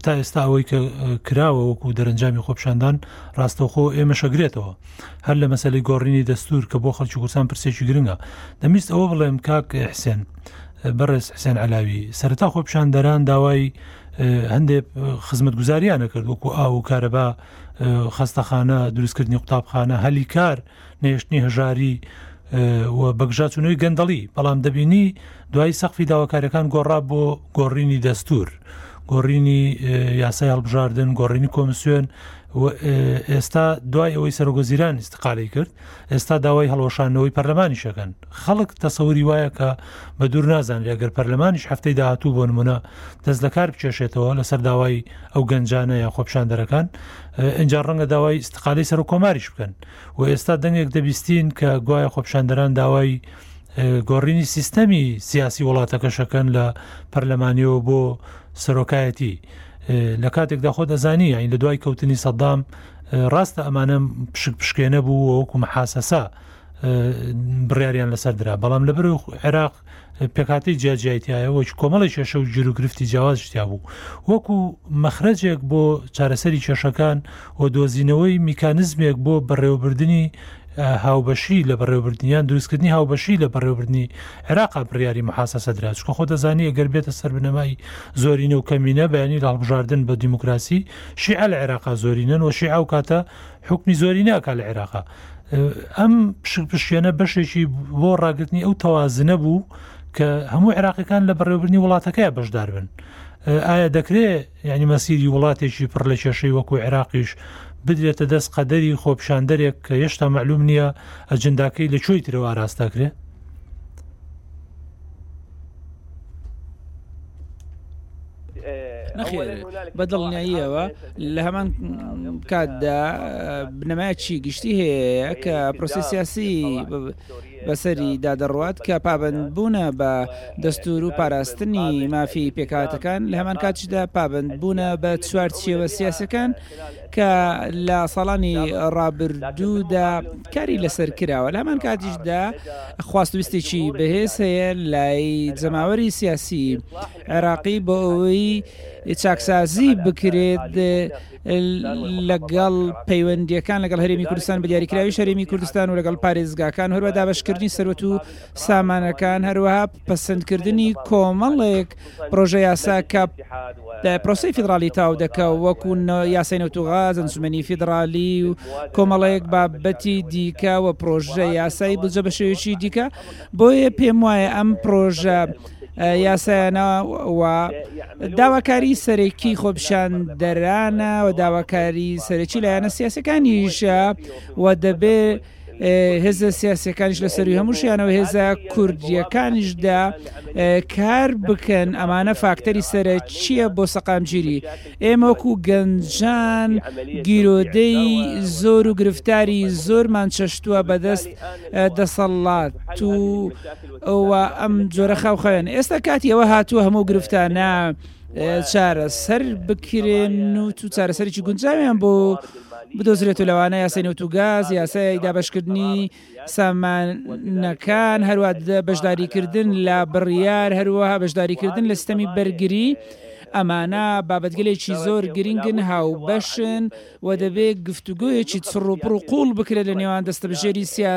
Speaker 1: تا ئێستا ئەوەی کە کراوە وەکو دەرەنجامی خۆپشاندان ڕاستەوخۆ ئێمەش ئەگرێتەوە. هەر لە مەسەلەی گۆڕینی دەستوور کە بۆ خەڵکی کوردستان پرسێکی گرنگە. دەمویست ئەوە بڵێم کاک حسێن، بەڕێز حسێن عەلاوی، سەرەتا خۆپیشاندەران داوای هەندێک خزمەتگوزارییان ئەکرد وەکوو ئاو و کارەبا، خەستەخانە، دروستکردنی قوتابخانە، هەلی کار، نەیشتنی هەژاری و بەگژاچونەوەی گەندەڵی بەڵام دەبینی دوای سەخفی داواکارەکان گۆڕا بۆ گۆڕینی دەستور گۆڕینی یاسای هەڵبژاردن گۆڕینی کۆمسیۆن ئێستا دوای ئەوەی سەرۆگۆزیران استقالی کرد ئێستا داوای هەڵۆشانەوەی پەرلەمانی شەکەن خەڵک تەسەوری وایە کە بە دوور نازانرێ گەر پەرلەمانیش هەفتەی داهاتوو بۆ نمونە دەست لە کار بکێشێتەوە لەسەر داوای ئەو گەنجانە یا خۆپشاندەرەکان ئەجا ڕەنگە داوای استقالی سەر و کۆماریش بکەن و ئێستا دەنگێک دەبیستین کە گوایە خۆپشاندەران داوای گۆڕینی سیستەمی سیاسی وڵاتەکەشەکەن لە پەرلەمانیەوە بۆ سەرۆکایەتی لە کاتێکدا خۆ دەزانی یاین لە دوای کەوتنی سەدام ڕاستە ئەمانە پشک پشکێنە بوو وەکو محاسەسا بڕیاریان لەسەر درا بەڵام لەبەر عێراق پێکاتی جیاجیایتیایەوە کۆمەڵی کێشە و جرو گرفتی جیاواز شتیا بوو وەکو مەخرەجێک بۆ چارەسەری کێشەکان و دۆزینەوەی میکانزمێک بۆ بەڕێوەبردننی هاوبەشی لە بەڕێوبردنیان دروستکردنی هاوبەشی لە بەڕێوبردننی عێراق بڕیاری محاسە سەدراج کە خۆ دەزانی ئەگەر بێتە سەر بنەمای زۆرینە و کەمینە بەیانی لە هەڵبژاردن بە دیموکراسی شیعە لە عێراقا زۆرینەن و شیعە و کاتە حکمی زۆری ناکە لە عێراقا ئەم پشکپشکێنە بەشێکی بۆ ڕاگرتنی ئەو تەوازنە بوو کە هەموو عێراقەکان لە بەڕێوبرنی وڵاتەکەی بەشدار بن ئایا دەکرێت ینی مەسیری وڵاتێکی پڕ لە کێشەی وەکو عێراقیش بدرێتە دەست قەدەری خۆپشاندەرێک کە هێشتا معلوم نییە ئەجنداکەی لە چۆی ترەوە ئاراستاکرێت
Speaker 3: نەخێر بە دڵنیاییەوە لە هەمان کاتدا بنەمایکی گشتی هەیە کە پرۆسی سیاسی بەسەری دادەڕوات کە پابند بوونە بە دەستور و پاراستنی مافی پێکاتەکان لە هەمان کاتشدا پابند بوونە بە چوار چێوە سیاسەکان کە لە ساڵانی ڕابردوودا کاری لەسەر کراوە لە هەمان کاتیشدا خواستویستێکی بەهێز هەیە لای جەماوەری سیاسی عێراقی بۆ ئەوەی چاکسازی بکرێت لەگەڵ پەیوەندیەکان لەگەڵ هەرێمی کوردستان بەدیاریکراوی شەرێمی کوردستان و لەگەڵ پارێزگاکان هەروە دابشکردنی سەرەت و سامانەکان هەروەها پسندکردنی کۆمەڵێک پرۆژە یاسا کە پرۆسی فیدراالی تاو دەکە وەکو یاسای نەوتوغا زەنجمەنی فیدراالی و کۆمەڵەیەک بابەتی دیکە و پرۆژە یاسایی بجە بە شێوێکی دیکە بۆیە پێم وایە ئەم پرۆژە یاسایانە و داواکاری سەرەکی خۆپشان دەرانە و داواکاری سەرەکی لایەنە سیاسەکانیشە و دەبێ هێزە سیاسەکانش لە سەروی هەمووشیانەوە هێزە کوردیەکانیشدا کار بکەن ئەمانە فاکتەری سرە چییە بۆ سەقامگیری ئێمەکو گەنجان گیرۆدەی زۆر و گرفتاری زۆرمان چەشتووە بەدەست دەسەڵات و ئەوا ئەم جۆرە خاوخاوێن ئێستا کاتی ئەوە هاتووە هەموو گرفتانە چارە سەر بکرێن و تو چارەسەرێکی گونجاویان بۆ بدۆزرێت و لەوانە یاسای نەوت و گاز یاسای دابشکردنی سامانەکان هەروە بەشداریکردن لە بڕیار هەروەها بەشداریکردن لە ستەمی بەرگری ئەمانە بابەتگەلێکی زۆر گرنگن هاو بەشن و دەبێت گفتوگویەکی چڕوپڕ و قوڵ بکرێت لە نێوان دەستەبژێری سیا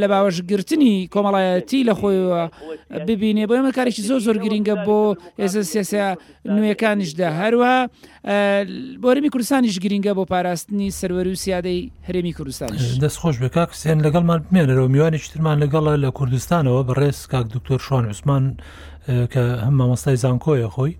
Speaker 3: لە باوەشگرتنی کۆمەڵایەتی لە خۆیەوە ببینێ بۆ ئەمە کارێکی زۆر زۆر گرنگە بۆ ئێزە سێسە نوێەکانیشدا هەروە بۆرەمی کوردستانیش گرنگە بۆ پاراستنی سەروەر و سیادەی هەرێمی کوردستان
Speaker 1: دەست خۆش بێ کاک سێن لەگەڵمان بمێنەرەوە میوانیشترمان لەگەڵە لە کوردستانەوە بەڕێز کاک دکتۆر شوان عوسمان کە هەم مامۆستای زانکۆیە خۆی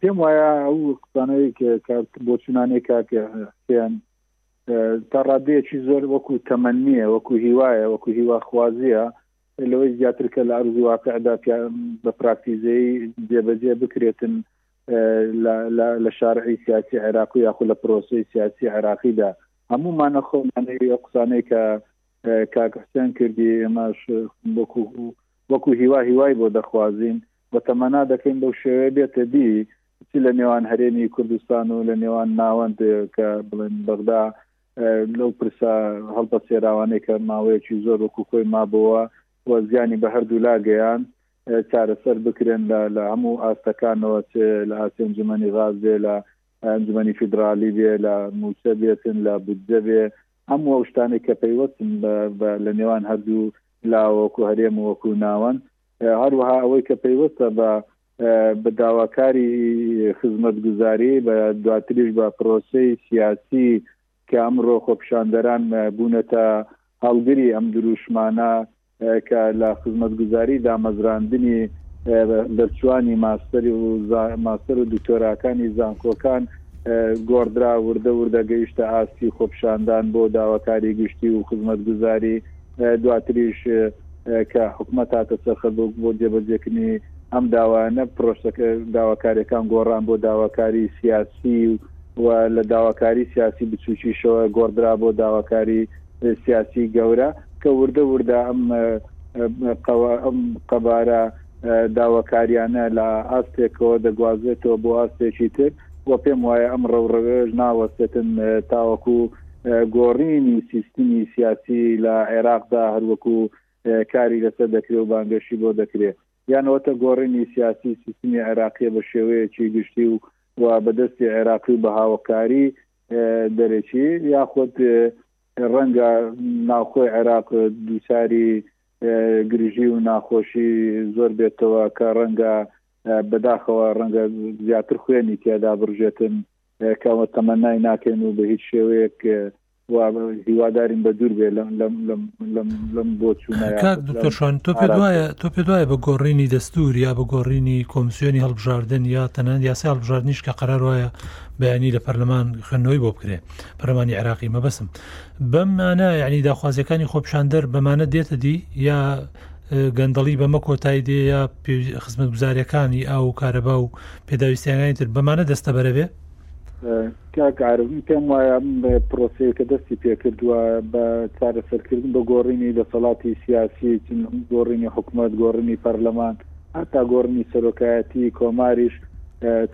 Speaker 2: پێم وایە ئەو قسانەوەی کارت بۆچوونانێک کاکەیان تا ڕادەیەکی زۆر وەکو تەمەەن نییە وەکو هیوایە وەکو هیواخوازیە لەوەی زیاتر کە لە ئەرزی واقعدا بە پراکتیزەی جێبەجێ بکرێتن لە شارعی سیاسی عێراقی یاخود لە پرۆسی سیاسی عێراقیدا هەموومانە خۆمانەوی ئەو قسانەی کە کاکەستیان کردی ئێماش وەکو وەکو هیوا هیوای بۆ دەخوازیین و تەمەنا دەکەین بەو شێوەیە بێتە دی چ لە نێوان هەرێمی کوردستان و لە نێوان ناوەند کە بڵێن بەغدا لەو پرسە هەڵپەسێراوانەی کە ماوەیەکی زۆر وەکو خۆی مابەوە و زیانی بە هەردوو لا گەیان چارەسەر بکرێن لە هەموو ئاستەکانەوە چ لە ئاسی ئەنجومەنی غاز بێ لە ئەنجومەنی فیدراالی بێ لە موچە بێتن لە بودجە بێ هەموو ئەو شتانی کە پەیوەستن لە نێوان هەردوو لاوەکو هەرێم وەکو ناوەند هەروەها ئەوەی کە پەیوەستە بە بە داواکاری خزمەتگوزاری بە دواتریش بە پرۆسەی سیاسی کە ئەمڕۆ خۆپشاندەران بوونەتە هەڵگری ئەم دروشمانە کە لە خزمەتگوزاری دامەزراندنی دەرچوانی ماستەری و ماستەر و دکتۆراکانی زانکۆکان گۆڕدرا وردە وردە گەیشتە ئاستی خۆپشاندان بۆ داواکاری گشتی و خزمەتگوزاری دواتریش کە حکومەت هاتە سەر خەبوو بۆ جێبەجێکنی ئەم داوایانە پرۆسەکە داواکاریەکان گۆڕان بۆ داواکاری سیاسی و و لە داواکاری سیاسی بچووکیشەوە گۆڕدرا بۆ داواکاری سیاسی گەورە کە وردە وردە ئەم ئەم قەبارە داواکاریانە لە ئاستێکەوە دەگوازێتەوە بۆ ئاستێکی تر و پێم وایە ئەم ڕەوڕەوێش ناوەستێتن تاوەکو گۆڕینی سیستمی سیاسی لە عێراقدا هەروەکو کاری لەسەر دەکرێ و بانگەشی بۆ دەکرێت یانەوەتە گۆڕینی سیاسی سیستمی عێراقیە بە شێوەیەکی گشتی و و بەدەستی عێراقی و بە هاوکاری دەرەکی یاخود ڕەنگە ناوخۆی عێراق دووچاری گرژی و ناخۆشی زۆر بێتەوە کە ڕەنگە بەداخەوە ڕەنگە زیاتر خوێنی تێدا بڕژێتن کەەوە تەمەنای ناکەین و بە هیچ شێوەیەک هیوادارین بە دوور بێ لەم بۆ
Speaker 1: چوونەشان تۆ پێ دوایە تۆ پێ دوایە بە گۆڕینی دەستور یا بە گۆڕینی کۆمسیۆنی هەڵبژاردن یا تەنان یاسی هەڵبژاردنیش کە قەرار وایە بەیانی لە پەرلەمان خوێندنەوەی بۆ بکرێ پەرمانی عراقی مەبەسم بەم مانە یعنی داخوازیەکانی خۆپشاندەر بەمانە دێتە دی یا گەندەڵی بەمە کۆتای دێ یا خزمەت گوزارەکانی ئاو و کارەبا و پێداویستیانانی تر بەمانە دەستە بەرەبێ
Speaker 2: کاکارزم پێم وایە پرۆسەیە کە دەستی پێکردووە بە چارەسەرکردن بە گۆڕینی دەسەڵاتی سیاسی گۆڕینی حکوومەت گۆڕینی پەرلەمان هەتا گۆڕنی سەرۆکایەتی کۆماریش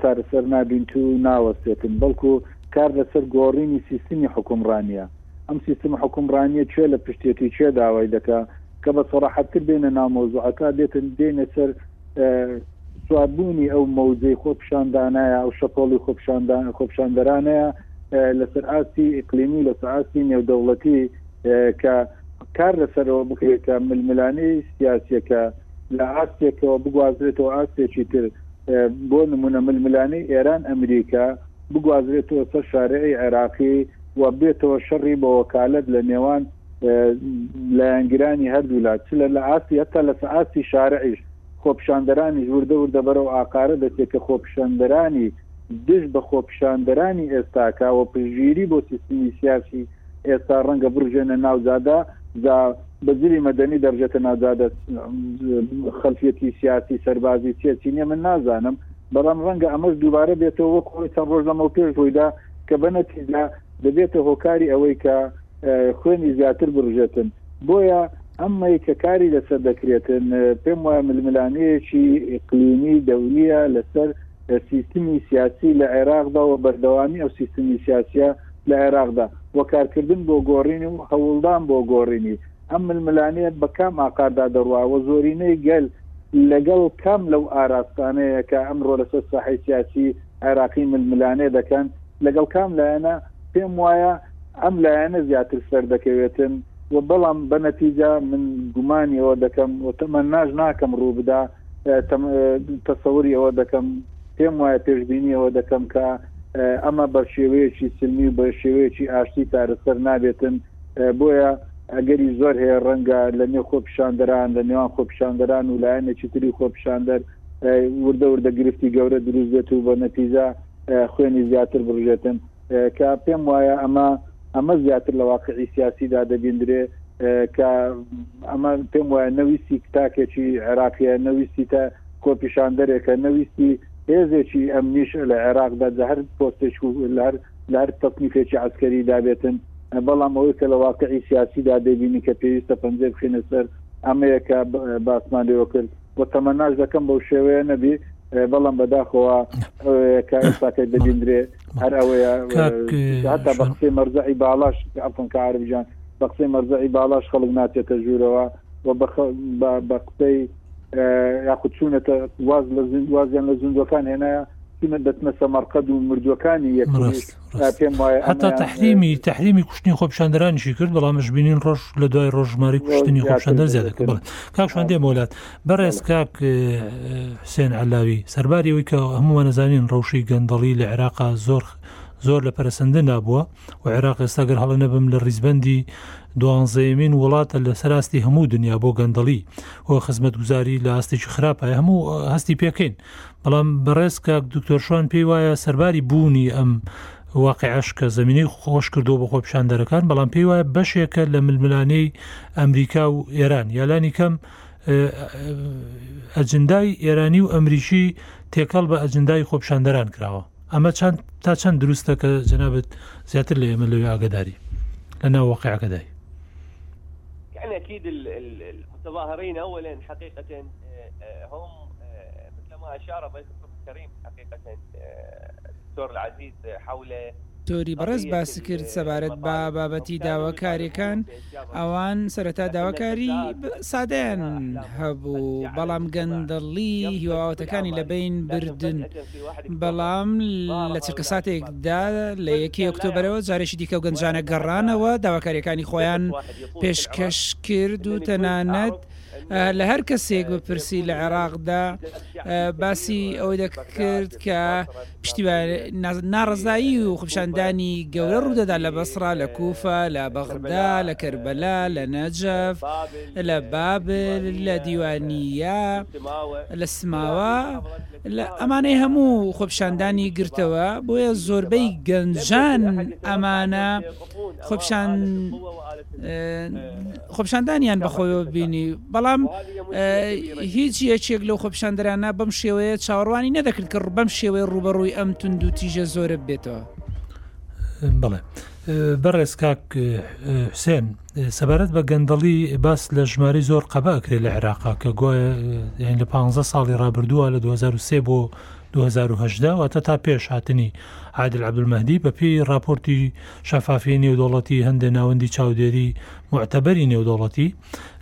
Speaker 2: چارەسەر نابین تو ناوەستێتن بەڵکو کار لەسەر گۆڕینی سیستمی حکومڕانە ئەم سیستم حوکمڕانیە کێ لە پشتیەتی کێ داوای دەکا کە بە سەراحەت تر بێنە نامۆزوعەکە دێتن دێنە سەر سواربوونی ئەو مەوجەی خۆپشاندانایە ئەو شەپۆڵی خۆپشاندان خۆپشاندەرانەیە لەسەر ئاستی ئیقلیمی لە سەعاتی نێودەوڵەتی کە کار لەسەرەوە بکرێت کە ململانی سیاسەکە لە ئاستێکەوە بگوازرێتەوە ئاستێکی تر بۆ نمونە ململانی ئێران ئەمریکا بگوازرێتەوە سەر شارعی عێراقی و بێتەوە شەڕی بە وەکالەت لە نێوان لایەنگرانی هەردوولا چ لە لە ئاستی هەتا لە سەئاستی شارعیش خۆپشاندەرانیش وردە وردە بەرەو ئاقارە دەچێت کە خۆپشاندەرانی دژ بە خۆپشاندەرانی ئێستاکە و پشگیری بۆ سیستمی سیاسی ئێستا ڕەنگە بڕژێنە ناو جادە جا بەجلی مەدەنی دەڕژێتە ناوجادە خەلفەتی سیاسی سەربازی چێچینە من نازانم بەڵام ڕەنگە ئەمەش دووبارە بێتەوە وەک چەند ڕۆژ لەمەو پێش ڕوویدا کە بە نەتیجە دەبێتە هۆکاری ئەوەی کە خوێنی زیاتر بڕژێتن بۆیە ئەمەی کە کاری لەسەر دەکرێتن پێم وایە ململانەیەکی ئیقلیمی دەوریە لەسەر سیستمی سیاسی لە عێراقدا و بەردەوامی ئەو سیستمی سیاسە لە عێراقدا و کارکردن بۆ گۆڕینی و هەوڵدان بۆ گۆڕینی ئەم ململانەیە بە کام ئاقاردا دەڕواوە زۆرینەی گەل لەگەڵ کام لەو ئاراستانەیە کە ئەمڕۆ لەسەر ساحی سیاسی عێراقی ململانێ دەکەن، لەگەڵ کام لایەنە؟ پێم وایە ئەم لایەنە زیاتر سەردەکەوێتن و بەڵام بە نەتیجە من گومانی ئەوە دەکەم و تەمەناش ناکەم ڕووبدا، تەسەوری ئەوە دەکەم، پێم وایە پێشبینی ئەوە دەکەم کە ئەمە بە شێوەیەکی سلمی و بە شێوەیەکی ئاشتی چارەسەر نابێتن، بۆیە ئەگەری زۆر هەیە ڕەنگە لە نێو خۆپیشاندەران، لە نێوان خۆپیشاندەران و لایەنێکی تری خۆپیشاندەر، وردە وردە گرفتی گەورە دروست بێت و بە نەتیجە خوێنی زیاتر بڕژێتن کە پێم وایە ئەمە ئەمە زیاتر لە واقعی سیاسیدا دەبیندرێ کە ئەمە پێم وایە نەویستی تاکێکی عێراقیە نەویستی تا کۆپیشان دەرێکە نەویستی هێزێکی ئەمنیش لە عێراقدا جە هەر پۆستێک و لەر لەر تەکنیکێکی عسکەری دابێتن بەڵام ئەوەی کە لە واقعی سیاسیدا دەبینی کە پێویستە پەنجێ بخینە سەر ئەمەیە کە باسمان لێوە کرد و تەمەناش دەکەم بەو شێوەیە نەبی بەڵام بەداخەوە کە ئێستاکەی دەبیندرێ هەر ئەوەیە هەتا بە قسەی مەرزەعی باڵاش ئەفن کە عربجان بە قسەی مەرزەعی باڵاش خەڵک ناچێتە ژوورەوە و بە قسەی یاخود چوونەتە واز لە زیند وازیان لە زیندوەکان هێنایە چونە دەتنە سەمەرقەد و مردوەکانی یەک
Speaker 1: هەتا تحریمی تحریمی کوشتنی خۆپشاندەرانیشی کرد بەڵام شبینین ڕۆژ لە دوای ڕۆژماری کوشتنی خۆپشاندەر زیادەکە بڵێت کاکشان دێ مۆلات بەڕێز کاک حسێن علاوی سەرباریەوەی کە هەمووە نەزانین ڕەوشی گەندەڵی لە عێراقا زۆر زۆر لە پەرسەندە نابووە و عێراق ئێستا گەر هەڵە نەبم لە ڕیزبندی دوانزەیەمین وڵاتە لە سەراستی هەموو دنیا بۆ گەندەڵی و خزمەت گوزاری لە ئاستێکی خراپە هەموو هەستی پێکەین بەڵام بەڕێز کاک دکتۆر شوان پێی وایە سەرباری بوونی ئەم واقعش کە زمینی خۆش کردو بە خۆپشان دەرەکان بەڵام پێی وایە بەشێکە لە ململانەی ئەمریکا و ئێران یالانی کەم ئەجندای ئێرانی و ئەمریکی تێکەڵ بە ئەجندای خۆپشاندەران کراوە ئەمە چەند تا چەند دروستە کە جەنابەت زیاتر لە ئێمە لەوێ ئاگداری لە ناو واقعەکەدای
Speaker 4: يعني اكيد المتظاهرين اولا حقيقه هم
Speaker 3: تۆری بەڕێز باسی کرد سەبارەت بە بابەتی داواکاریەکان ئەوان سەرەتا داواکاری سادەیان هەبوو بەڵام گەندەڵی هیواوەتەکانی لە بین بردن بەڵام لە چرکە ساتێکدا لە یەکی ئۆکتۆبرەوە جارێکی دیکە و گەنجانە گەڕانەوە داواکاریەکانی خۆیان پێشکەش کرد و تەنانەت لە هەر کەسێک بپرسی لە عێراقدا باسی ئەوەی دەکرد کە پشتی ناڕزایی و خپشاندانی گەورە ڕوودەدا لە بەسرا لە کوفە لە بەغدا لە کەربەلا لە نەجەف لە بابل لە دیوانیە لە سماوە لە ئەمانەی هەموو خۆپشاندانی گرتەوە بۆیە زۆربەی گەنجان ئەمانە خۆپیشاندانیان بەخۆیەوە بینی، بەڵام هیچ یەکێک لەو خۆپیشاندەرانە بەم شێوەیە چاوەڕوانی نەدەکرد کە ڕبەم شێوەی ڕوبەڕووی ئەم تونند و تیژە زۆرە بێتەوە.
Speaker 1: بڵێ بەڕێز کاک حوسێن سەبارەت بە گەندەڵی باس لە ژماری زۆر قەبەکرێت لە عێراقا کە گوایە لە پ ساڵی رابردووە لە 2023 بۆ دوو هەزار و هەژدە، واتە تا پێش هاتنی عادل عەبدولمەهدی، بەپێی ڕاپۆرتی شەفافیەی نێودەوڵەتی هەندێ ناوەندی چاودێری موعتەبەری نێودەوڵەتی،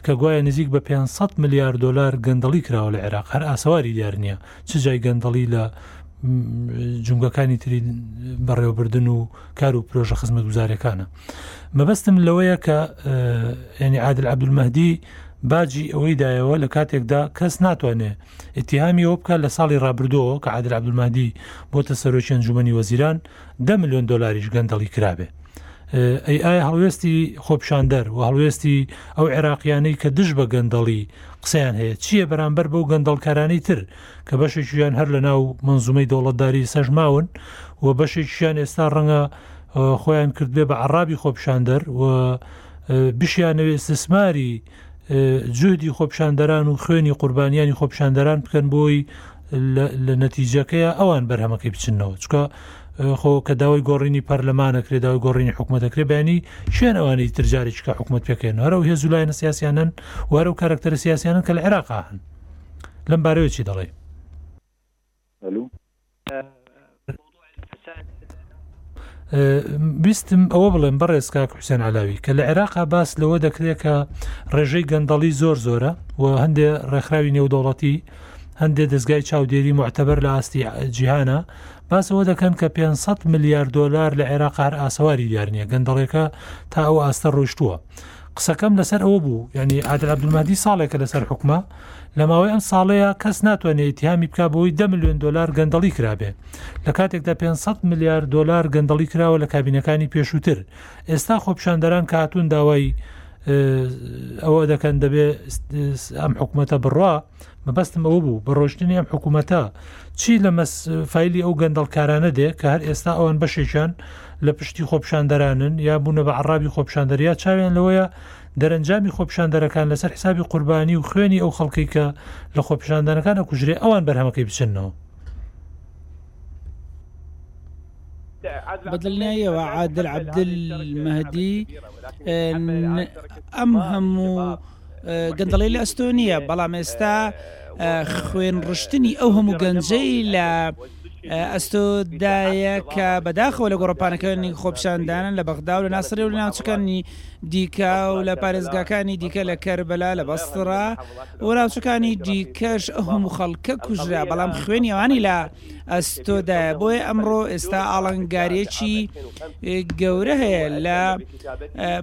Speaker 1: کە گوایە نزیک بە پێنج سەد ملیار دۆلار گەندەڵی کراوە لە عێراق، هەر ئاسەواری دیار نیە چ جای گەندەڵی لە جومگەکانی تری بەڕێوەبردن و کار و پرۆژە خزمەتگوزارەکانە. مەبەستم لەوەیە کە ینی عادل عەبدولمەهدی باجی ئەوەی دایەوە لە کاتێکدا کەس ناتوانێ ئیتیهامی ئەوە بکات لە ساڵی رابردووەوە کە عادل عەبدولمەهدی بۆتە سەرۆکی ئەنجوومەنی وەزیران دە ملیۆن دۆلاریش گەندەڵی کرابێ. ئەی ئایا هەڵوێستی خۆپشاندەر و هەڵوێستی ئەو عێراقیانەی کە دژ بە گەندەڵی قسەیان هەیە چییە بەرامبەر بەو گەندەڵکارانی تر کە بەشێکیان هەر لە ناو منزومەی دەوڵەتداری سەژماون و بەشێکیان ئێستا ڕەنگە خۆیان کردبێ بە عرابی خۆپشاندەر و بشیانەوێ سسماری جوهدی خۆپیشاندەران و خوێنی قوربانیانی خۆپیشاندەران بکەن بۆی لە نەتیجەکەی ئەوان بەرهەمەکەی بچنەوە چکە خۆ کە داوای گۆڕینی پەرلەمانەکرێ داوای گۆڕینی حکوومەتەکرێ بەینی شوێن ئەوانی ترجارێکی کە حکوومەت پێکەن هەرە و هێز و لایەنە سیاسیانن وارە و کارکتەرە سیاسیانن کە لە عێراقان لەم بارەوە چی دەڵێ ئەلو. ویستم ئەوە بڵێم بەڕێز کاک حوسێن علاوی کە لە عێراقا باس لەوە دەکرێت کە ڕێژەی گەندەڵی زۆر زۆرە و هەندێ ڕێکخراوی نێودەوڵەتی هەندێ دەستگای چاودێری معتەبەر لە ئاستی جیهانە باسەوە دەکەن کە 500 ملیار دلار لە عێراق هەر ئاسەواری دیارنیە گەندەڵێکە تا ئەو ئاستە ڕۆشتووە قسەکەم لەسەر ئەوە بوو یعنی عادل عبدالمهدی ساڵێکە لەسەر حکومە لە ماوەی ئەم ساڵەیە کەس ناتوانێت اتهامی بک بۆی دە میلیۆن دلار گەندەڵی کرابێ لە کاتێکدا 500 میلیار دلار گەندەڵی کراوە لە کابینەکانی پێشووتر ئێستا خۆپشاندەران کاتون داوای ئەوە دەکەن دەبێ ئەم حکوومەتە بڕە مەبەستم ئەوە بوو بە ڕۆشتنی ئەم حکوومەتە چی لە مەس فیلی ئەو گەندەڵکارانە دێ کە هەر ئێستا ئەوان بەشێکیان لە پشتی خۆپشاندەرانن یا بوونە بە عراابی خۆپشاندەریا چاویان لەوەیە دەرەنجامی خۆپشاندەرەکان لەسەر حسابی قوربانی و خوێنی ئەو خەڵکی کە لە خۆپشاندانەکان ئەکوژرێ ئەوان بەرهەمەکەی بچنەوە.
Speaker 3: بەدڵنیاییەوە عادل عبدل مەهدی ئەم هەموو گەندەڵی ئەستۆ نییە بەڵام ئێستا خوێن ڕشتنی ئەو هەموو گەنجەی لە ئەستۆدایە کە بەداخەوە لە گۆڕپانەکانی خۆپشاندانن لە بەغدا و لە ناسرێ و ناوچەکانی دیکە و لە پارێزگاکانی دیکە لە کەربلا لە بەسترا و ناوچەکانی دیکەش ئەهم و خەڵکە کوژرا بەڵام خوێنیەوانی لە ئەستۆدایە بۆیە ئەمڕۆ ئێستا ئاڵنگاریەکی گەورە هەیە لە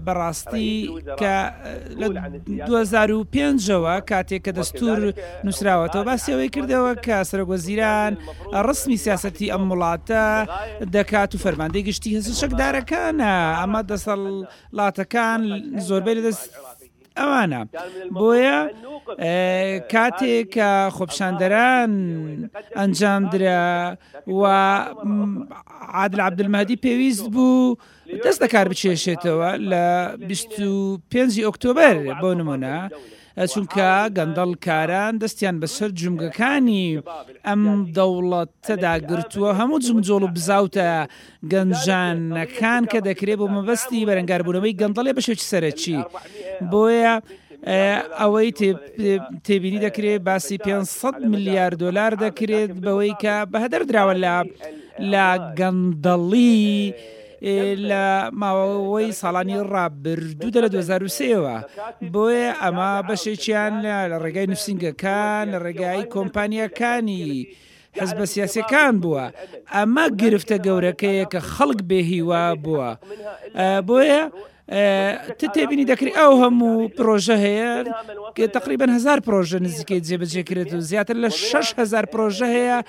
Speaker 3: بە ڕاستی کە لە دوو هەزار و پێنج ەوە کاتێک کە دەستوور نووسراوەتەوە باسی ئەوەی کردەوە کە سەرۆک وەزیران ڕسمی سیاسەتی ئەم وڵاتە دەکات و فەرماندەی گشتی هێزە چەکدارەکانە ئەمە دەسەڵاتەکان زۆربەی لە دەست ئەوانە بۆیە کاتێک کە خۆپشاندەران ئەنجام درا و عادل عبدمەدی پێویست بوو دەست دەکار بچێشێتەوە لە 25 ئۆکتۆبر بۆ نمونە چونکە گەندەڵ کاران دەستیان بەسەر جومگەکانی ئەم دەوڵەتەدا گرتووە هەموو جمجۆڵ و بزاوتە گەنجانەکان کە دەکرێت بۆ مەبەستی بەرەنگاربوونەوەی گەندەڵێ بە شێوەی سەرەکی بۆیە ئەوەی تێبینی دەکرێت باسی 500 میلیارد دلار دەکرێت بەوەی کە بەهدەر دراوە لە لە گەندەڵی لە ماوەی ساڵانی ڕابردوو دە لە 2023ەوە بۆیە ئەمە بەشێکیان لە ڕێگای نووسنگەکان لە ڕێگای کۆمپانیەکانی حزبە سیاسیەکان بووە ئەمە گرفتە گەورەکەیە کە خەڵک بێ هیوا بووە بۆیە تێبینی دەکری ئەو هەموو پرۆژە هەیە تقریبان هزار پرۆژە نزیکەی جێبەجێکرێت و زیاتر لە 6هزار پرۆژە هەیە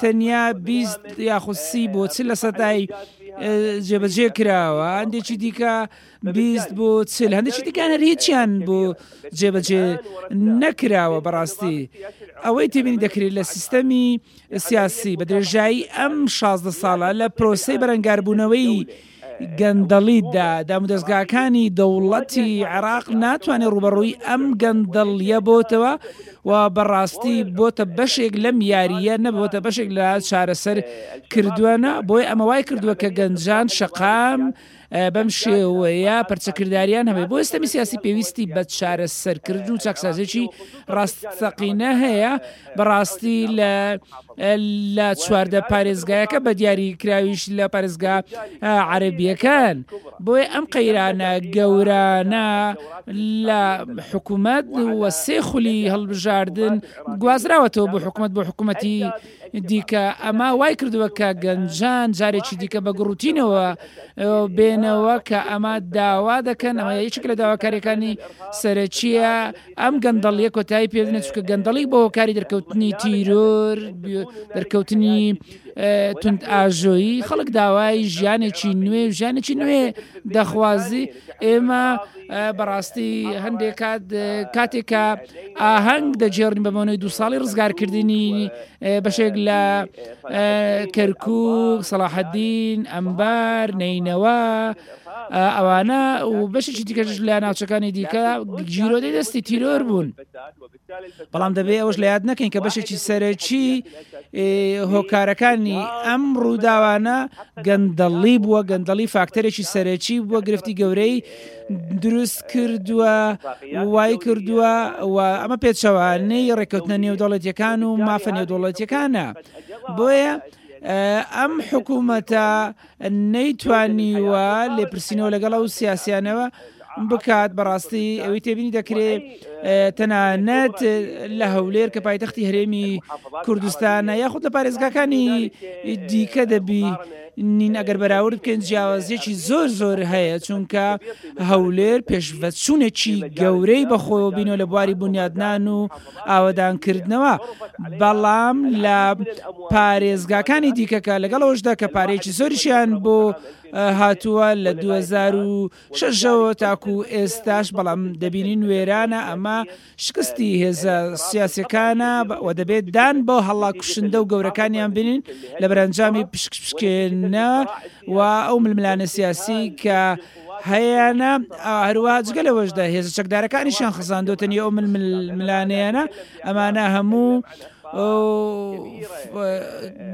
Speaker 3: تەنیا 20 یاخسی بۆ چ لە سەدای جێبەجێ کراوە هەندێکی دیکە بیست بۆ چل هەندێکی دیکان هەر هیچیان بۆ جێبەجێ نەکراوە بەڕاستی ئەوەی تێبینی دەکرێت لە سیستەمی سیاسی بە درێژایی ئەم شازدە ساڵە لە پرۆسی بەرەنگاربوونەوەی گەندەڵیدا دامودەستگاکانی دەوڵەتی عراق ناتوانێت ڕوبەڕووی ئەم گەندەڵیە بۆتەوە و بەڕاستی بۆتە بەشێک لەم یاریە نەبووتە بەشێک لە چارەسەر کردووەە بۆی ئەمە وای کردووە کە گەنجان شقام بەم شێوەیە پەرچەکرداریان هەبێ بۆ ئێستەمی سیاسی پێویستی بە چارە سەرکرد و چاکسازێکی ڕاستەقینە هەیە بەڕاستی لە لە چواردە پارێزگایەکە بە دیاری کراویش لە پارێزگا عەربیەکان بۆیە ئەم قەیرانە گەورانە لە حکوومەت وە سێ خولی هەڵبژاردن گوازراوەتەوە بۆ حکوومەت بۆ حکوومەتی دیکە، ئەمە وای کردووە کە گەنجان جارێکی دیکە بە گوڕوتینەوە بێنەوە کە ئەمە داوا دەکەن ئەمە یەکێک لە داواکاریەکانی سەرەکیە ئەم گەندەڵیە کۆتایی پێدنە چکە گەندەڵی بۆ هۆکاری دەرکەوتنی تیرۆر دەرکەوتنی تند ئاژۆیی خەڵک داوای ژیانێکی نوێ ژیانێکی نوێ دەخوازی ئێمە بەڕاستی هەندێک کات کاتێک کە ئاهەنگ دەجێڕین بە بۆنەی دو ساڵی ڕزگارکردنی بەشێک لە کەرکک سەڵاحەدین ئەمبار نینەوە ئەوانە و بەشێکی دیکەش لە ناوچەکانی دیکە گیرۆدەی دەستی تیرۆر بوون. بەڵام دەبێ ئەوەش لە یاد نەکەین کە بەشێکی سەرەکی هۆکارەکانی ئەم ڕووداوانە گەندەڵی بووە گەندەڵی فاکتەرێکی سەرەکی بووە گرفتی گەورەی دروست کردووە وای کردووە و ئەمە پێچەوانەی ڕێککەوتنە نێودەڵەتەکان و مافە نێودەڵەتەکانە بۆیە ئەم حکوومەتە نەیتوانیوە لێپرسینەوە لەگەڵ ئەو سیاسیانەوە بکات بەڕاستی ئەوەی تێبینی دەکرێ تەنانەت لە هەولێر کە پایتەختی هەرێمی کوردستانە یاخود لە پارێزگاکانی دیکە دەبی نین ئەگەر بەراورد بکەن جیاوازیەکی زۆر زۆر هەیە چونکە هەولێر پێشڤەچوونێکی گەورەی بەخۆبینەوە لە بواری بنیادنان و ئاوەدانکردنەوە، بەڵام لە پارێزگاکانی دیکەکە، لەگەڵ ئەوەشدا کە پارەیەکی زۆریشیان بۆ هاتووە لە دوو هەزار و شەش ەوە تاکو ئێستاش، بەڵام دەبینین وێرانە، ئەمە شکستی هێزە سیاسیەکانە و دەبێت دان بە هەڵە کوشندە و گەورەکانیان بنین لە بەرەنجامی پشکپشکێنە و ئەو ململانێ سیاسی کە هەیانە، هەروەها جگە لەوەشدا هێزە چەکدارەکانیشیان خزاندۆتە نێو ئەو ململانێیانە ئەمانە هەموو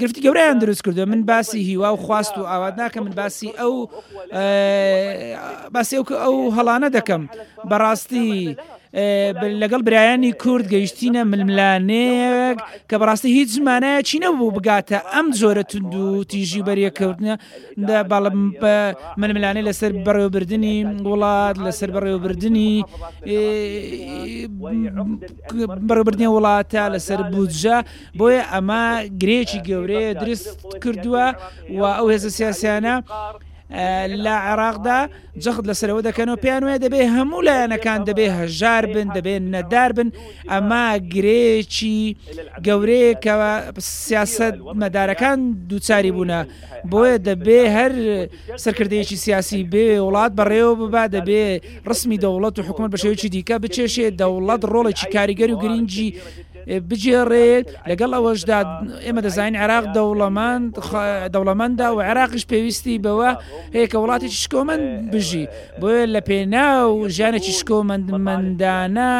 Speaker 3: گرفتی گەوریان دروست کردو من باسی هیوا و خواست و ئاوات ناکەم من باسی ئەو باسی ئەو ئەو هەڵانە دەکەم بەڕاستی لەگەڵ برایانی کورد گەیشتینە ململانێیەک کە بەڕاستی هیچ مانایەکی نەبوو بگاتە ئەم جۆرە تونند و تیژی بەریەکەوتنە بەڵم ململانێ لەسەر بەڕێوەبردننی وڵات لەسەر بەڕێوەبردننی بەڕبردنی وڵاتە لەسەر بودجە بۆیە ئەمە گرێکی گەورەیە درست کردووە و ئەو هێزە سیاسیانە لە عێراقدا جەخت لەسەرەوە دەکەنەوە پێیان وایە دەبێ هەموو لایەنەکان دەبێ هەژار بن دەبێ نەدار بن ئەما گرێکی گەورەیەکەوە سیاست مەدارەکان دووچاری بوونە بۆیە دەبێ هەر سەرکردەیەکی سیاسی بێ وڵات بەڕێوە ببا دەبێ ڕسمی دەوڵەت و حکومت بە شێوکی دیکە بچێشێ دەوڵەت ڕۆڵێکی کاریگەری و گرنگجی بگێڕێت، لەگەڵ ئەوەشدا ئێمە دەزانین عێراق دەوڵەمەند دەوڵەمەندە و عێراقش پێویستی بەوە هەیە کە وڵاتی شکۆمەند بژی بۆیە لە پێنا و ژیانێکی شکۆمەندمەندانە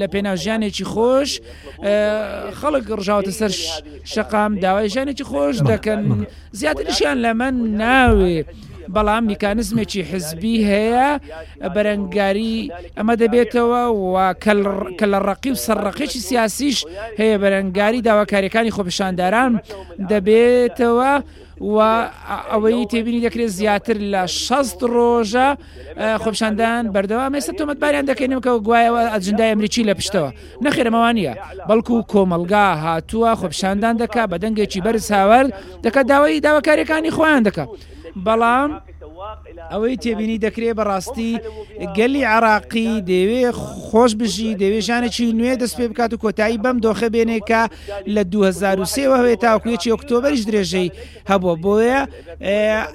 Speaker 3: لە پێنا ژیانێکی خۆش خەڵک ڕژاوتە سەر شقام داوای ژیانێکی خۆش دەکەن زیاترشیان لە من ناوێ. بەڵام میکانزمێکی حزبی هەیە بەرەنگاری ئەمە دەبێتەوە و کە لە ڕقی و سەرڕقێکی سیاسیش هەیە بەرەنگاری داواکاریەکانی خۆپشانداران دەبێتەوە و ئەوەی تێبینی دەکرێت زیاتر لە 16 ڕۆژە خۆپشاندان بەردەوام ێستا تۆمەتباریان دەکەینەوە کە گوایەوە ئەجندای ئەمریکی لە پشتەوە نەخێر ئەمە وا نییە، بەڵکو کۆمەڵگا هاتووە خۆپیشاندان دەکات بە دەنگێکی بەرز هاوار دەکات داوای داواکاریەکانی خۆیان دەکات بەڵام ئەوەی تێبینی دەکرێت بەڕاستی گەلی عراقی دەوێ خۆش بژی دەوێ ژانێکی نوێ دەست پێ بکات و کۆتایی بەم دۆخە بێنێ کە لە 2023 وە هەوێ تاوکوێکی ئۆکتۆبریش درێژەی هەبووە، بۆیە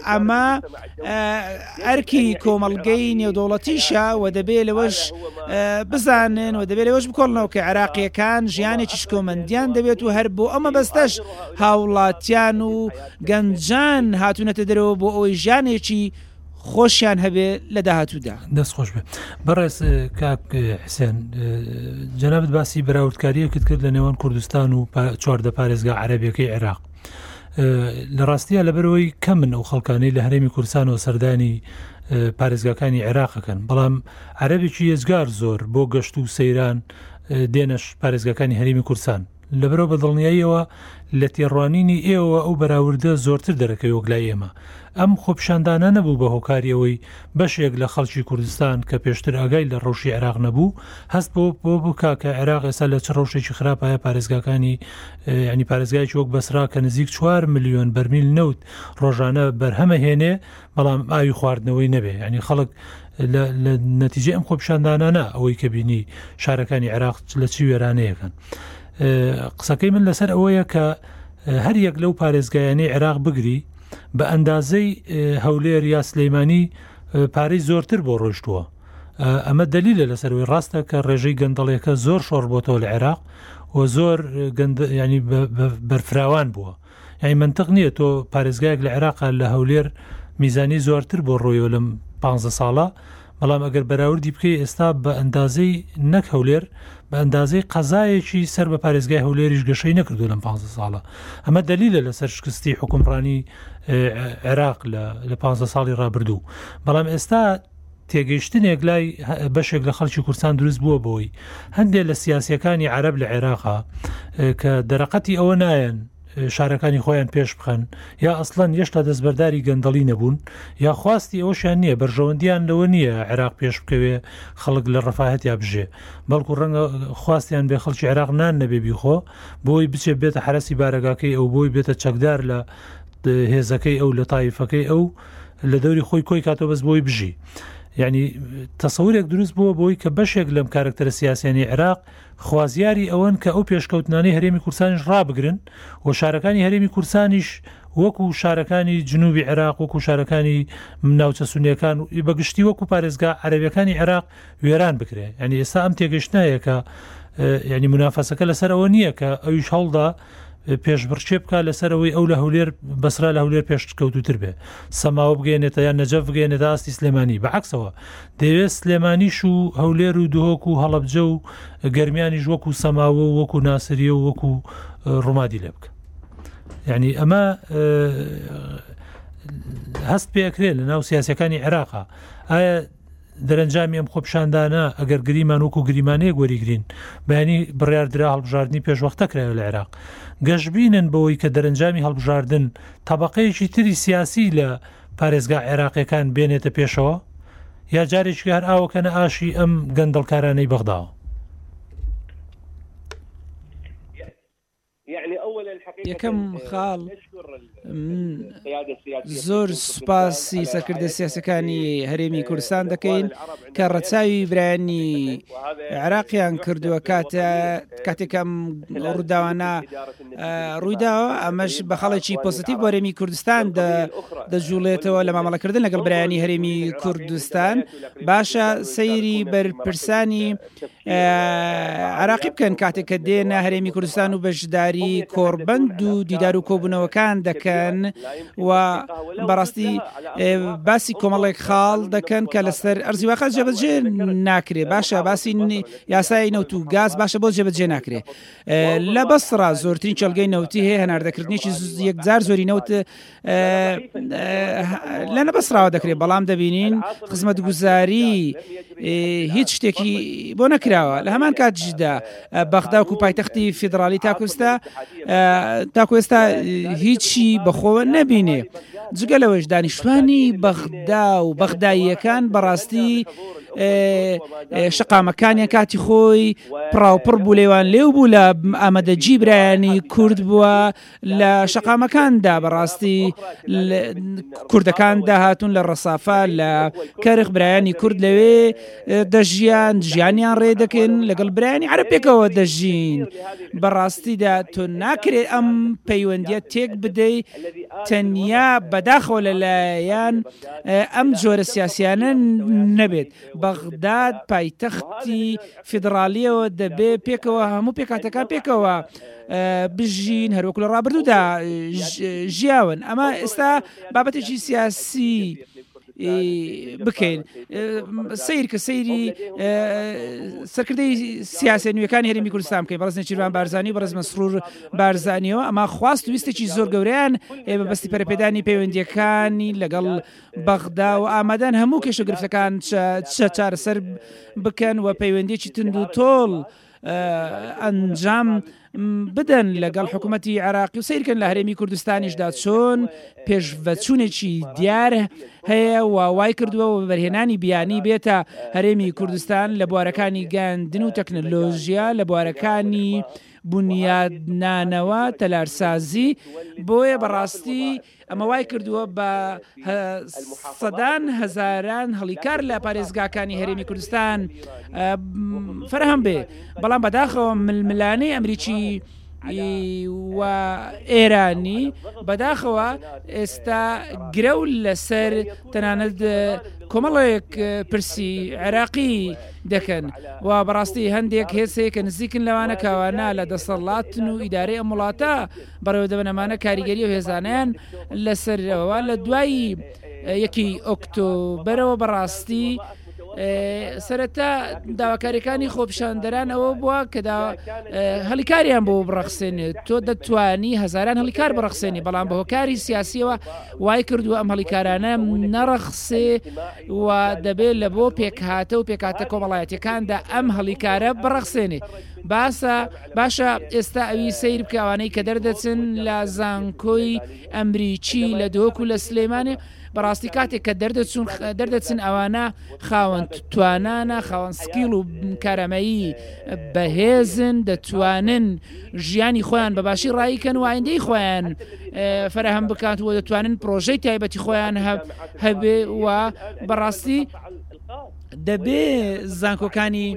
Speaker 3: ئەمە ئەرکی کۆمەڵگەی نێودەوڵەتیشە و دەبێ لەوەش بزانن و دەبێت لەوەش بکۆڵنەوە کە عراقیەکان ژیانێکی شکۆمەندیان دەبێت و هەر بۆ ئەمە بەستەش هاوڵاتیان و گەنجان هاتوونەتە دەرەوە بۆ ئەوەی ژیانێکی خۆشیان هەبێ لە داهاتوودا
Speaker 1: دەست خۆش بێ بەڕێز کاک حسێن جەنابەت باسی بەراوردکاریەکت کرد لە نێوان کوردستان و چواردە پارێزگا عەربیەکەی عێراق لە ڕاستیە لەبەرەوەی کە من و خەڵکانی لە هەرێمی کورسانەوە سەردانی پارێزگاکانی عێراقەکەن بەڵام عەربێکی ێزگار زۆر بۆ گەشت و سەیران دێنەش پارێزگاکانی هەرێمی کورسان لەبەرەوە بە دڵنیاییەوە لە تێڕوانینی ئێوە ئەو بەراوردە زۆرتر دەرەکەی وەگلای ئێمە ئەم خۆپشاندانە نەبوو بە هۆکاریەوەی بەشێک لە خەڵکی کوردستان کە پێشتر ئاگای لە ڕەوشی عێراق نەبوو هەست بۆ بۆ بکا کە عێراق ئێستا لە چ ڕەوشێکی خراپایە پارێزگاکانی ینی پارێزگایکی وەک بەسرا کە نزیک 4 ملیۆن بەرمیل نەوت ڕۆژانە بەرهەمە هێنێ بەڵام ئاوی خواردنەوەی نەبێ ینی خەڵک لە نەتیجە ئەم خۆپشاندانانە ئەوەی کە بینی شارەکانی عێراق لە چی وێرانەیەکەن قسەکەی من لەسەر ئەوەیە کە هەر یەک لەو پارێزگایانی عێراق بگری بە ئەندازەی هەولێر یا سلەیمانی پارەی زۆرتر بۆ ڕۆشتووە ئەمە دەلیلە لەسەروی ڕاستە کە ڕێژەی گەندەڵیەکە زۆر شۆڕ بۆتەوە لە عێراق و زۆر ینی بەرفراوان بووە یعنی منطق نییە تۆ پارێزگایك لە عێراق لە هەولێر میزانی زۆرتر بۆ ڕۆیۆ لەم پ ساڵە بەڵام ئەگەر بەراوردی بکەی ئێستا بە ئەندازەی نەک هەولێر بە ئەندازەی قەزایەکی سەر بە پارێزگای هەولێریش گەشەی نەکردو لەم پ ساڵە ئەمە دەلیلە لەسەر شکستی حکومڕانی عێراق لە پ ساڵی رابردوو بەڵام ئێستا تێگەیشتنێک لای بەشێک لە خەڵکی کورسان دروست بووە بۆی هەندێک لە سیاسەکانی عرب لە عێراقا کە دەرەقەتی ئەوە نایەن شارەکانی خۆیان پێش بخەن یا ئەسلەن یشتا دەستبەرداری گەندەڵی نەبوون یا خواستی ئەوشیان نییە بەرژەوەندیان لەوە نییە عێراق پێش بکەوێ خەڵک لە ڕفاهت یا بژێ بەڵکو ڕەنگە خواستیان بێ خەڵکی عێراق نان نەبێ بیخۆ بۆی بچێ بێتە حرەسی بارەگاکەی ئەو بۆی بێتە چەکدار لە هێزەکەی ئەو لە تایفەکەی ئەو لە دەوری خۆی کۆی کاتۆ بەس بۆی بژی یعنی تەسەورێک دروست بووە بۆی کە بەشێک لەم کارکتەرە سیاسیانی عێراق خوازیاری ئەوەن کە ئەو پێشکەوتنانەی هەرێمی کوردستانیش ڕابگرن و شارەکانی هەرێمی کوردستانیش وەکو شارەکانی جنوبی عێراق وەکو شارەکانی ناوچە سونیەکان بە گشتی وەکو پارێزگا عەرەبیەکانی عێراق وێران بکرێ یعنی ئێستا ئەم تێگەشتنایە کە یعنی منافەسەکە لەسەر ئەوە نییە کە ئەویش هەوڵدا پێشبڕکێ بکە لەسەر ئەوەی ئەو لە هەولێر بەسرا لە هەولێر پێشکەوتوتر بێ سەماوە بگەێنێتە یان نەجە بگەێنێت ئاستی سلێمانی بەعکسەوە دەوێت سلێمانیش و هەولێر و دهۆک و هەڵبجە و گەرمیانیش وەکو سەماوە و وەکو ناسریە و وەکو ڕوومادی لێ بکە یعنی ئەمە هەست پێکرێت لە ناو سیاسەکانی عێراقا ئایا دەرەنجامی ئەم خۆپشاندانە ئەگەر گریمان وەکو گریمانەیەک وەریگرین بەینی بڕاردرا هەڵبژاردننی پێشوەختە کرایە لە عێراق گەشببینن بەوەی کە دەرەنجامی هەڵبژاردن تەبقەیەکی تری سیاسی لە پارێزگا عێراقیەکان بێنێتە پێشەوە یا جارێکی هەر ئاوەکەنە ئاشی ئەم گەندەڵکارانەی بەغداوە
Speaker 3: یەکەم خاڵ من زۆر سوپاسی سەرکردە سیاسەکانی هەرێمی کوردستان دەکەین کە ڕەچاوی برایانی عراقیان کردووە کاتە کاتێکم ڕووداوانە ڕوویداوە ئەمەش بە خەڵێکی پۆزیتیو بۆرێمی کوردستان دەجوڵێتەوە لە مامەڵەکردن لەگەڵ برایانی هەرێمی کوردستان باشە سەیری بەرپرسانی عراقی بکەن کاتێک کە دێنە هەرێمی کوردستان و بەشداری کۆڕبند و دیدار و کۆبوونەوەکان دەکەن و بەڕاستی باسی کۆمەڵێک خاڵ دەکەن کە لەسەر ئەرزیواقع جێبەجێ ناکرێ باشە باسی یاسای نەوت و گاز باشە بۆ جێبەجێ ناکرێ لە بەسڕ زۆرترین چلگەی نەوتی هەیە هەناردەکردنیی یەکجار زۆری نەوت لە نەبەسراوە دەکرێت بەڵام دەبینین خزمەت گوزاری هیچ شتێکی بۆ نەکراوە لە هەمان کاتژدا بەغدا و پایتەختی فیدراالی تاکوستا تاکوێستا هیچی بەخۆ نەبینێ جگە لەوەش دانیشتوانی بەغدا و بەغداییەکان بەڕاستی شقامەکانیان کاتی خۆی پڕاوپڕ بوو لێوان لێو بوو لە ئامادەجی برایانی کورد بووە لە شەقامەکان دا بە ڕاستی کوردەکان داهاتون لە ڕسافا لە کەرخ برایانی کورد لەوێ دەژیان ژیانیان ڕێ دەکەن لەگەڵ برایانی عرب پێکەوە دەژین بە ڕاستیدا تۆ ناکرێت ئەم پەیوەندیە تێک بدەی تەنیا بەداخەوە لەلایەن ئەم جۆرە سیاسیانە نەبێت بەغداد پایتەختی فیدڕاڵیەوە دەبێ پێکەوە هەموو پێکهاتەکان پێکەوە بژین هەروەکو لە ڕابردوودا ژیاون ئەمە ئێستا بابەتێکی سیاسی بکەین سیر کە سەیری سەرکردی سیاسی نوێەکانی هەرمی کوردستان بکەین بەڕز نێچیروان بارزانانی بەڕز مەسرور بارزانانیەوە ئەما خواست ویستێکی زۆر گەوریان بەستی پەرپێدانی پەیوەندیەکانی لەگەڵ بەغدا و ئامادەن هەموو کێشە و گرفتەکان چارەسەر بکەن و پەیوەندیی توند و تۆڵ ئەنجام بدەن لەگەڵ حکوومەتی عێراقی و سیرکەن لە هەرێمی کوردستانیشدا چۆن پێشڤەچوونێکی دیار هەیە و وای کردووە و بەرهێنانی بیانی بێتە هەرێمی کوردستان لە بوارەکانی گەاندن و تەکنەلۆژیا لە بوارەکانی بنیادنانەوە تەلارسازی بۆیە بەڕاستی ئەمە وای کردووە بە سەدان هەزاران هەڵی کار لە پارێزگاکانی هەرێمی کوردستان فەرهەم بێ بەڵام بەداخەوە ململانەی ئەمریکی و ئێرانی بەداخەوە ئێستا گرە و لەسەر تەنانەت کۆمەڵێک پرسی عێراقی دەکەن و بەڕاستی هەندێک هێز هەیە کە نزیکن لەوانە کاوانە لە دەسەڵاتن و ئیدارەی ئەم وڵاتە بەڕێوەدەبەن ئەمانە کاریگەری ئەو هێزانەیان لەسەرەوە لە دوایی یەکی ئۆکتۆبەرەوە بەڕاستی سەرەتا داواکاریەکانی خۆپشاندەران ئەوە بووە کەدا هەلیکاریان بۆ بڕەخسێنێت تۆ دەتوانی هزاران هەلیکار بڕەخسێنی بەڵام بە هۆکاری سیاسیەوە وای کردووە ئەم هەلیکارانە نەڕەخسێ و دەبێت لە بۆ پێکهاتە و پێکاتە کۆمەڵایەتەکاندا ئەم هەلیکارە بڕەخسێنێ باسە باشە ئێستا ئەوی سەیر بکە ئەوانەی کە دەردەچن لە زانکۆی ئەمریکی لە دۆک و لە سلێمانێ بەڕاستی کاتێک کە دەردەچون دەردەچن ئەوانە خاوەن توانانە خاوەن سکیڵ و کارەمەیی بەهێزن دەتوانن ژیانی خۆیان بە باشی ڕایکەن و ئایندەی خۆیان فەرەهم بکات و دەتوانن پرۆژەی تایبەتی خۆیان هەبێ و بەڕاستی دەبێ زانکۆکانی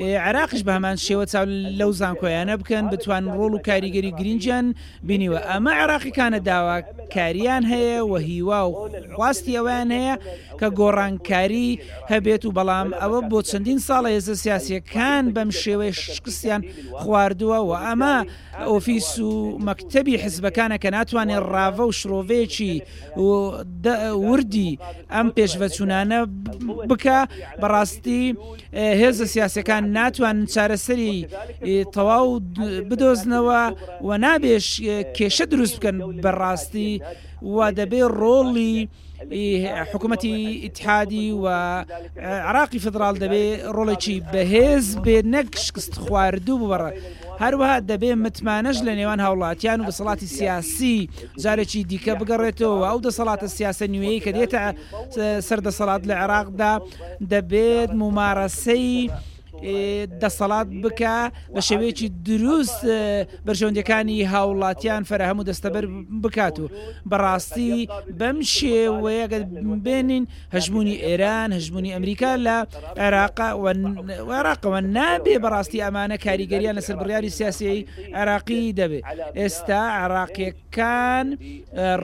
Speaker 3: عراقش بە هەمان شێوە چاو لەو زانکۆیانە بکەن بتوان ڕۆڵ و کاریگەری گرنجیان بینیوە ئەمە عراقیکانە داوا کاریان هەیە و هیوا و خواستی ئەویان هەیە کە گۆڕانکاری هەبێت و بەڵام ئەوە بۆ چەندین ساڵە هێزە سیاسەکان بەم شێوەی شکستیان خواردووە و ئەمە ئۆفیس و مەکتتەبی حزبەکانە کە ناتوانێت ڕاڤە و شرۆڤەیەکی و وردی ئەم پێشڤەچوونانە بکا، بەڕاستی هێزە سیاسیەکان ناتوانن چارەسەری تەواو بدۆزنەوە و نابێش کێشە دروست بکەن بەڕاستی و دەبێ ڕۆڵی حکوومەتی ئیتحادی و عراقی فدرال دەبێ ڕۆڵێکی بەهێز بێ نەک شکست خواردوو ببڕە هەروەها دەبێ متمانەش لە نێوان هاوڵاتیان و بەسەڵاتی سیاسی جارێکی دیکە بگەڕێتەوە و ئەو دەسەڵاتە سیاسە نوێیەی کە دێتە سەر دەسەڵات لە عێراقدا دەبێت مومارەسەی دەسەڵات بکە بە شێوەیەکی دروست بەرژەوندەکانی هاوڵاتیان فەرەهەم و دەستەبەر بکات و بەڕاستی بەم شێوەیەگەت بێنین هەژموونی ئێران هەژموونی ئەمریکا لە عێراق و عێراقەوە نابێ بەڕاستی ئەمانە کاریگەریان لەسەر بڕیاری سیاسی عێراقی دەبێت ئێستا عێراقیەکان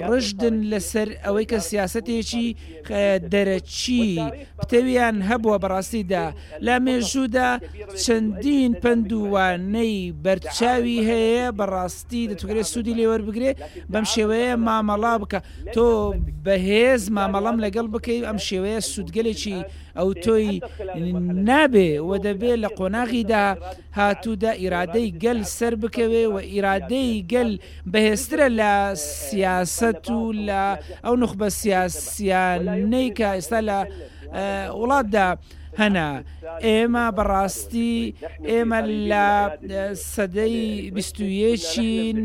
Speaker 3: ڕژدن لەسەر ئەوەی کە سیاستێکی دەرەچی پتەویان هەبووە بەڕاستیدا لە مێژوودا چەندین پندووانەی بەرچاوی هەیە بەڕاستی دەتوانێت سوودی لێوەربگرێت بەم شێوەیە مامەڵا بکە تۆ بەهێز مامەڵەم لەگەڵ بکەی ئەم شێوەیە سوودگەلێکی ئەوتۆی نابێ و دەبێ لە قۆناغی داهاتوودا ئیرادەی گەل سەر بکەوێ و ئیرادەی گەل بەهێزترە لە سیاسەت و لە ئەو نوخبە سیاسییانەی کە ئێستا لە وڵاتدا هەنا، ئێمە بەڕاستی ئێمە لە سەدەی بیست و یەکین،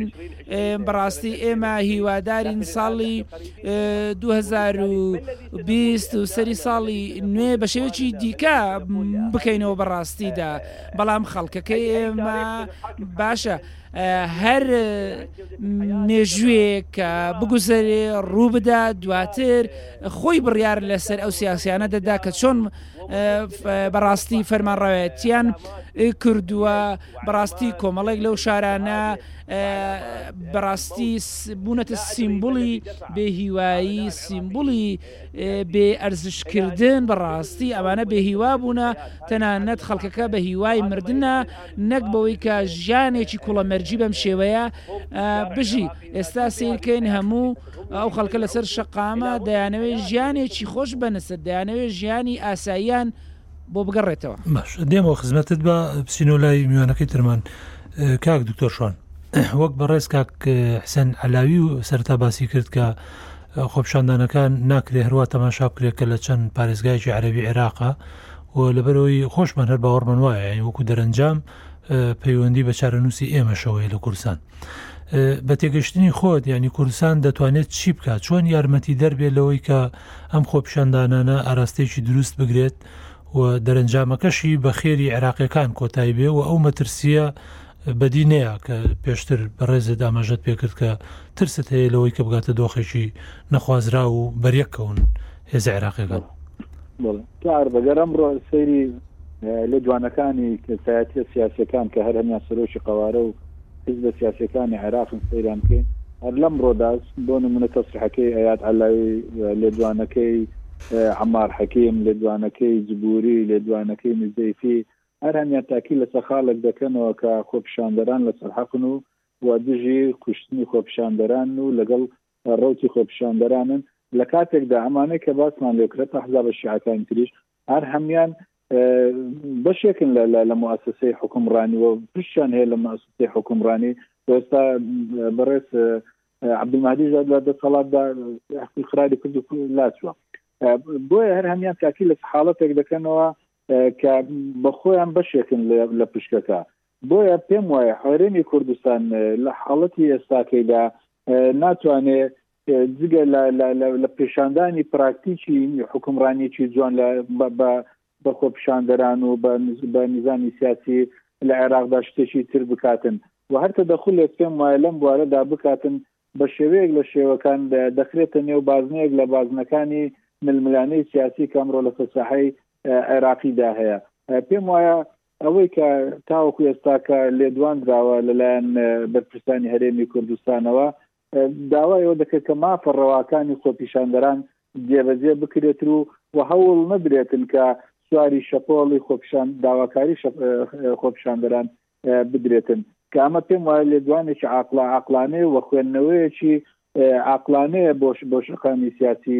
Speaker 3: بەڕاستی ئێمە هیوادارین ساڵی دوو هەزار و بیست و سەری ساڵی نوێ بە شێوەیەکی دیکە بکەینەوە بە ڕاستیدا، بەڵام خەڵکەکەی ئێمە باشە. هەر مێژووێک کە بگوزەرێ ڕوو بدا دواتر خۆی بڕیار لەسەر ئەو سیاسیانە دەدا کە چۆن بەڕاستی فەرمانڕاوەتیان کردووە بەڕاستی کۆمەڵێک لەو شارانە بەڕاستی بوونەتە سیمبولی بێهیوایی سیمبولی بێ ئەرزشکردن بەڕاستی ئەوانە بێهیوا بوونە تەنانەت خەڵکەکە بە هیوای مردە نەک بەوەی کە ژیانێکی کوڵە مەرجی بەم شێوەیە بژی ئێستا سیرکەین هەموو ئەو خەڵکە لەسەر شەقامە دەیانەوێت ژیانێکی خۆش بەنسە دەیانەوێت ژیانی ئاساییان بۆ بگەڕێتەوە
Speaker 1: باش دێمەوە خزمەتت بە پسینۆ لای میوانەکەی ترمان کاک دکتۆر شوان وەک بەڕێز کاک حسەن علاوی و سەرتا باسی کرد کە خۆپشاندانەکان ناکرێ هەروە تەماشا بکرێت کە لە چەند پارێزگایکی عەربی عێراقا و لەبەرەوەی خۆشمان هەر باوەڕمان وایە یعنی وەکو دەرەنجام پەیوەندی بە چارەنووسی ئێمەشەوەی لە کورسان. بە تێگەشتنی خۆت یعنی کوردستان دەتوانێت چی بکات چۆن یارمەتی دەربێت لەوەی کە ئەم خۆپیشاندانانە ئاراستێکی دروست بگرێت و دەرەنجامەکەشی بە خێری عێراقیەکان کۆتای بێ و ئەو مەترسیە بەدی نەیە کە پێشتر بەڕێزت ئاماژەت پێکرد کە ترست هەیە لەوەی کە بگاتە دۆخێکی نەخوازرا و بەریەکەون هێز عێراقیەکان.
Speaker 2: کار بەگەر ئەمڕۆ سەیری لێدوانەکانی کەسایەتیە سیاسەکان کە هەر هەمیان سەرۆکی قەوارە و حزبە سیاسەکانی عێراقن سەیران بکەین هەر لەم ڕۆداس بۆ نمونە تەسرحەکەی ئەیاد علاوی لێدوانەکەی عمار حەکیم لێدوانەکەی جبوری لێدوانەکەی نزەیفی هەر هەمیان تاکی لەسەر خاڵێک دەکەنەوە کە خۆپشاندەران لەسەر حەقن و و دژی کوشتنی خۆپشاندەران و لەگەڵ ڕەوتی خۆپیشاندەرانن لە کاتێکدا ئەمانەی کە باسمان لێ کرد ئەحزابە شیعەکانی تریش هەر هەمان بەشێکن لە موسسەی حکومڕانی و پشتیان هەیە لە موسسەی حکومڕانی ئێستا بەڕێز عبدمادی زاد لە دەسەڵاتدا خراری کرد و لاسوە بۆیە هەر هەمان تاکی لە حاڵەتێک دەکەنەوە کە بەخۆیان بەشێکن لە پشکەکە بۆیە پێم وایە حۆرێنی کوردستان لە حاڵەتی ئێستاکەیدا ناتوانێت جگە لە پیشاندانی پراکتیکی حکومڕانیکی جوان لە بە خۆپیشاندەران و بە نظامی سیاسی لە عێراقدا شتێکی تر بکاتن و هەر تەدەخولێک پێم وایە لەم بوارەدا بکاتن بە شێوەیەک لە شێوەکان دەخرێتە نێو بازنەیەک لە بازنەکانی ململانەی سیاسی کەمڕۆ لە فەسەحەی عێراقیدا هەیە پێم وایە ئەوەی کە تاوەکو ئێستا کە لێدوان دراوە لەلایەن بەرپرسانی هەرێمی کوردستانەوە داوای ئەوە دەکرێت کە مافە ڕەواکانی خۆپیشاندەران جێبەجێ بکرێت و و هەوڵ نەدرێتن کە سواری شەپۆڵی خۆپیشان داواکاری خۆپیشاندەران بدرێتن کە ئەمە پێم وایە لێدوانێکی عقللا عقلانێ و خوێندنەوەیەکی عقلانەیە بۆش بۆشەکانی سیاسی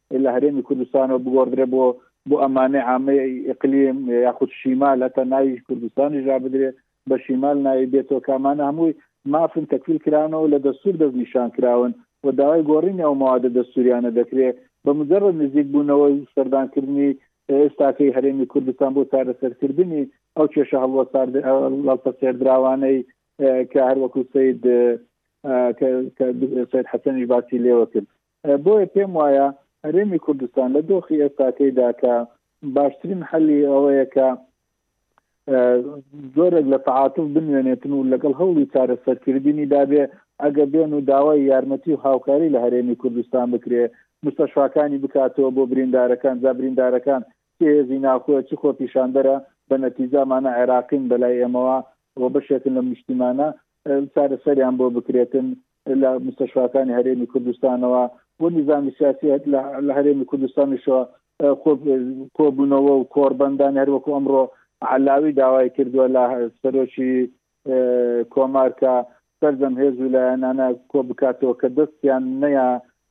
Speaker 2: لە هەرێمی کوردستانەوە بگۆڕدرێ بۆ بۆ ئەمانێ ئامەی ئقلیم یاخود شیمال هەتا ناویش کوردستانیش رابدرێت بە شیمال ناوی بێتەوە کامانە هەمووی مافن تەکفیل کرانەوە لە دەستور دەست نیشان کراون و داوای گۆڕینی ئەو موادە دەستوریانە دەکرێت بە مجرد نزیک بوونەوەی سەردانکردنی ئێستاکەی هەرێمی کوردستان بۆ چارەسەرکردنی ئەو کێشە هەڵوەسێردراوانەی کە هەروەکو سید سید حەسەنیش باسی لێوە کرد بۆیە پێم وایە هەرێمی کوردستان لە دۆخی ئێستاکەیدا کە باشترین حەلی ئەوەیە کە زۆرێک لە تەعاتف بنوێنێتن و لەگەڵ هەوڵی چارەسەرکردنی دابێ ئەگە بێن و داوای یارمەتی و هاوکاری لە هەرێمی کوردستان بکرێ مستەشفاکانی بکاتەوە بۆ بریندارەکان جا بریندارەکان هێزی ناخۆە چ خۆ پیشاندەرە بە نەتیجامانە عێراقین بەلای ئێمەوە و بەشێکن لەم نیشتیمانە چارەسەریان بۆ بکرێتن لە مستەشفاکانی هەرێمی کوردستانەوە بۆ نیزامی سیاسی لە هەرێمی کوردستانیشەوە کۆبوونەوە و کۆربەندانی هەروەکو ئەمڕۆ علاوی داوای کردووە لە سەرۆکی کۆمارکە سەرجەم هێز و لایەنانە کۆبکاتەوە کە دەستیان نەیا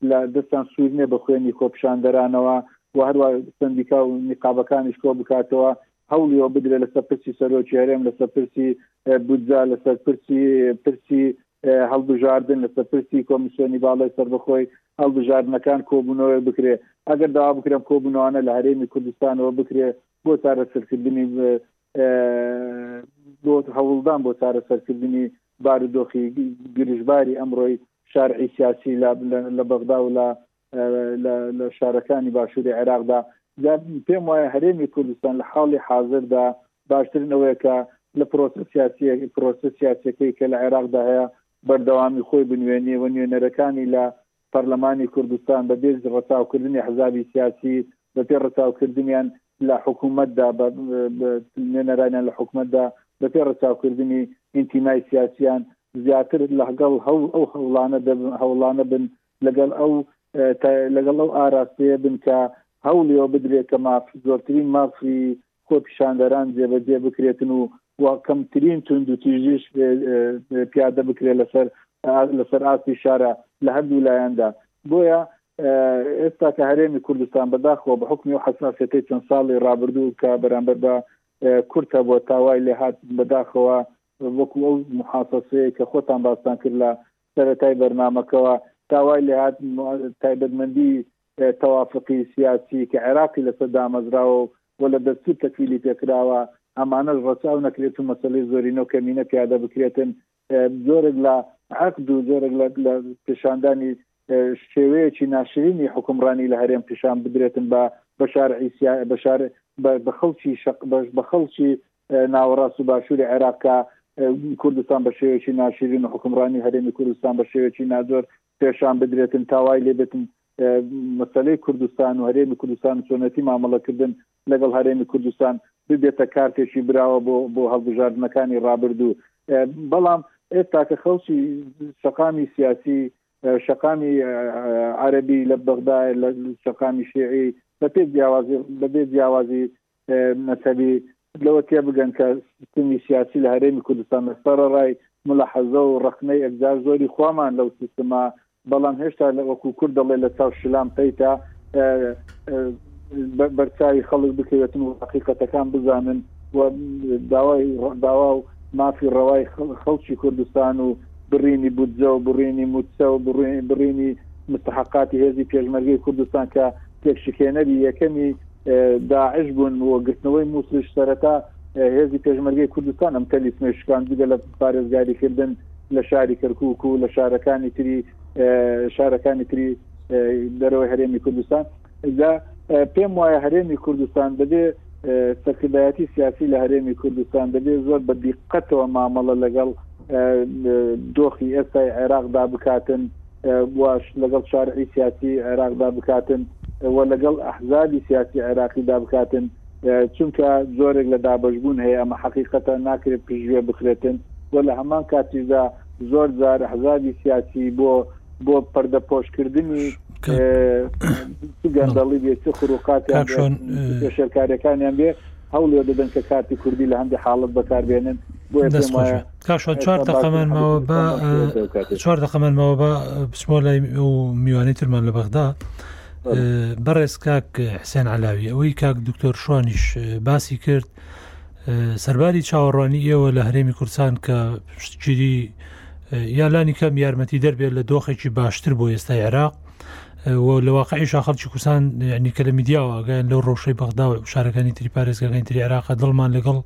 Speaker 2: لە دەستان سوور نێ بە خوێنی خۆپشاندەرانەوە و هەروە سندیکا و نیقابەکانیش کۆ بکاتەوە هەوڵیەوە بدرێت لەسەر پرسی سەرۆکی هەرێم لەسەر پرسی بودجا لەسەر پرسی پرسی هەڵبژاردن لەسەر پرسی کۆمیسیۆنی باڵی سربەخۆی هەڵبژاردنەکان کۆبوونەوەی بکرێ ئەگەر داوا بکرم کۆبوونەوانە لە هەرێمی کوردستانەوە بکرێ بۆ چارەسەرکردنی بۆ هەوڵدان بۆ چارەسەرکردنی بارودۆخی گرژباری ئەمڕۆی شارعی سیاسی لە بەغدا و لە لە شارەکانی باشووری عێراقدا پێم وایە هەرێمی کوردستان لە حاڵی حاضردا باشترین ئەوەیە کە لە پرۆسە سیاسی پرۆسە سیاسەکەی کە لە عێراقدا هەیە بەردەوامی خۆی بنوێنی و نوێنەرەکانی لە پەرلەمانی کوردستان بە بێ ڕەچاوکردنی حزابی سیاسی بە پێ ڕەچاوکردنیان لە حکوومەتدا بە نوێنەرانیان لە حکوومەتدا بە پێ ڕەچاوکردنی ئینتیمای سیاسیان زیاتر لەگەڵ هەو ئەو هەوڵانە هەوڵانە بن لەگەڵ ئەو لەگەڵ ئەو ئاراستەیە بن کە هەوڵیەوە بدرێت کە ماف زۆرترین مافی خۆپیشاندەران جێبەجێ بکرێتن و و کەمترین توندوتیژیش پیادە بکرێت لەسەر لەسەر ئاستی شارە لە هەردوو لایەندا بۆیە ئێستا کە هەرێمی کوردستان بەداخەوە بە حکمی و حساسەتی چەند ساڵی رابردوو کە بەرامبەر بە کورت هەبووە تاوای لێهات بەداخەوە وەکو ئەو محافەسەیە کە خۆتان باستان کرد لە سەرەتای بەرنامەکەوە تاوای لێهات تایبەتمەندی تەوافقی سیاسی کە عێراقی لەسەر دامەزراوە و و لە دەستور تەکفیلی پێکراوە ئەمانەش ڕەچاو نەکرێت و مەسەلەی زۆرینە و کەمینە پیادە بکرێتن جۆرێک لە عقد و جۆرێک لە پیشاندانی شێوەیەکی ناشرینی حکومڕانی لە هەرێم پیشان بدرێتن بە بەشار عیسیا بەشار بە خەڵکی شق بەش بە خەڵکی ناوەڕاست و باشووری عێراق کە کوردستان بە شێوەیەکی ناشیرین و حکمڕانی هەرێمی کوردستان بە شێوەیەکی ناجۆر پێشان بدرێتن تاوای لێ بێتن مەسلەی کوردستان و هەرێمی کوردستان و چۆنەتی مامەڵەکردن لەگەڵ هەرێمی کوردستان ببێتە کارتێکی براوە بۆ بۆ هەڵبژاردنەکانی ڕابردوو بەڵام ئێستا کە خەڵکی شەقامی سیاسی شەقامی عەربی لە بەغدا لە شەقامی شێعی بە پێ جیاوازی بەبێ جیاوازی مەتەبی لەوە تێ بگەن کە سیستمی سیاسی لە هەرێمی کوردستان لە سەر ڕای ملا حەزە و ڕخنەی ئەکجار زۆری خوامان لەو سیستما بەڵام هێشتا لە وەکو کورد دەڵێ لە چاو شلام پیتا بەرچوی خەڵک بکەوێتن و حقیقەتەکان بزانن و داوای داوا و مافی ڕەوای خەڵکی کوردستان و بڕینی بودجە و بڕینی موچە و بڕینی مستحقاتی هێزی پێشمەرگی کوردستان کە تێکشکێنەری یەکەمی داعش بوون و گرتنەوەی مووسش سەرەتا هێزی پێشمەرگەی کوردستان ئەم تەلیسمەی شکان جگە لە پارێزگاریکردن لە شاری کەرکک و لە شارەکانی تری شارەکانی تری دەرەوەی هەرێمی کوردستان لە پێم وایە هەرێمی کوردستان دەبێ سەرکردایەتی سیاسی لە هەرێمی کوردستان دەبێت زۆر بە دیقەتەوە مامەڵە لەگەڵ دۆخی ئێستای عێراقدا بکاتن واش لەگەڵ شارعی سیاسی عێراقدا بکاتن و لەگەڵ ئەحزابی سیاسی عێراقیدا بکاتن چونکە زۆرێک لە دابشبوون هەیە ئەمە حقیقەتە ناکرێت پشتگوێ بخرێتن و لە هەمان کاتیشدا زۆر جار حزابی سیاسی بۆ بۆ پەردە پۆشکردنی گەندەڵی بێ چ خروقاتیان شەرکاریەکانیان بێ هەوڵێ دەدەن کە کارتی کوردی لە هەندی حاڵت بەکاربێنن
Speaker 1: بۆ تاشان چوار دەقەمان ماوە بە چوار دەقەمان ماوە بە بچمۆ لای ئەو میوانی ترمان لە بەغدا بەڕێز کاک حسێن علاوی ئەوەی کاک دکتۆر شوانیش باسی کرد سەرباری چاوەڕوانی ئێوە لە هەرێمی کورسان کە پشتگیری یالانی کەم یارمەتی دەربێت لە دۆخێکی باشتر بۆ ئێستای عێراق لە واقعیشا خەڵکی کوردستان ینی کە لە میدیاوە گەیان لەو ڕۆژەی بەغدا و شارەکانی تری پارێزگەکانی تری عراقە دڵمان لەگەڵ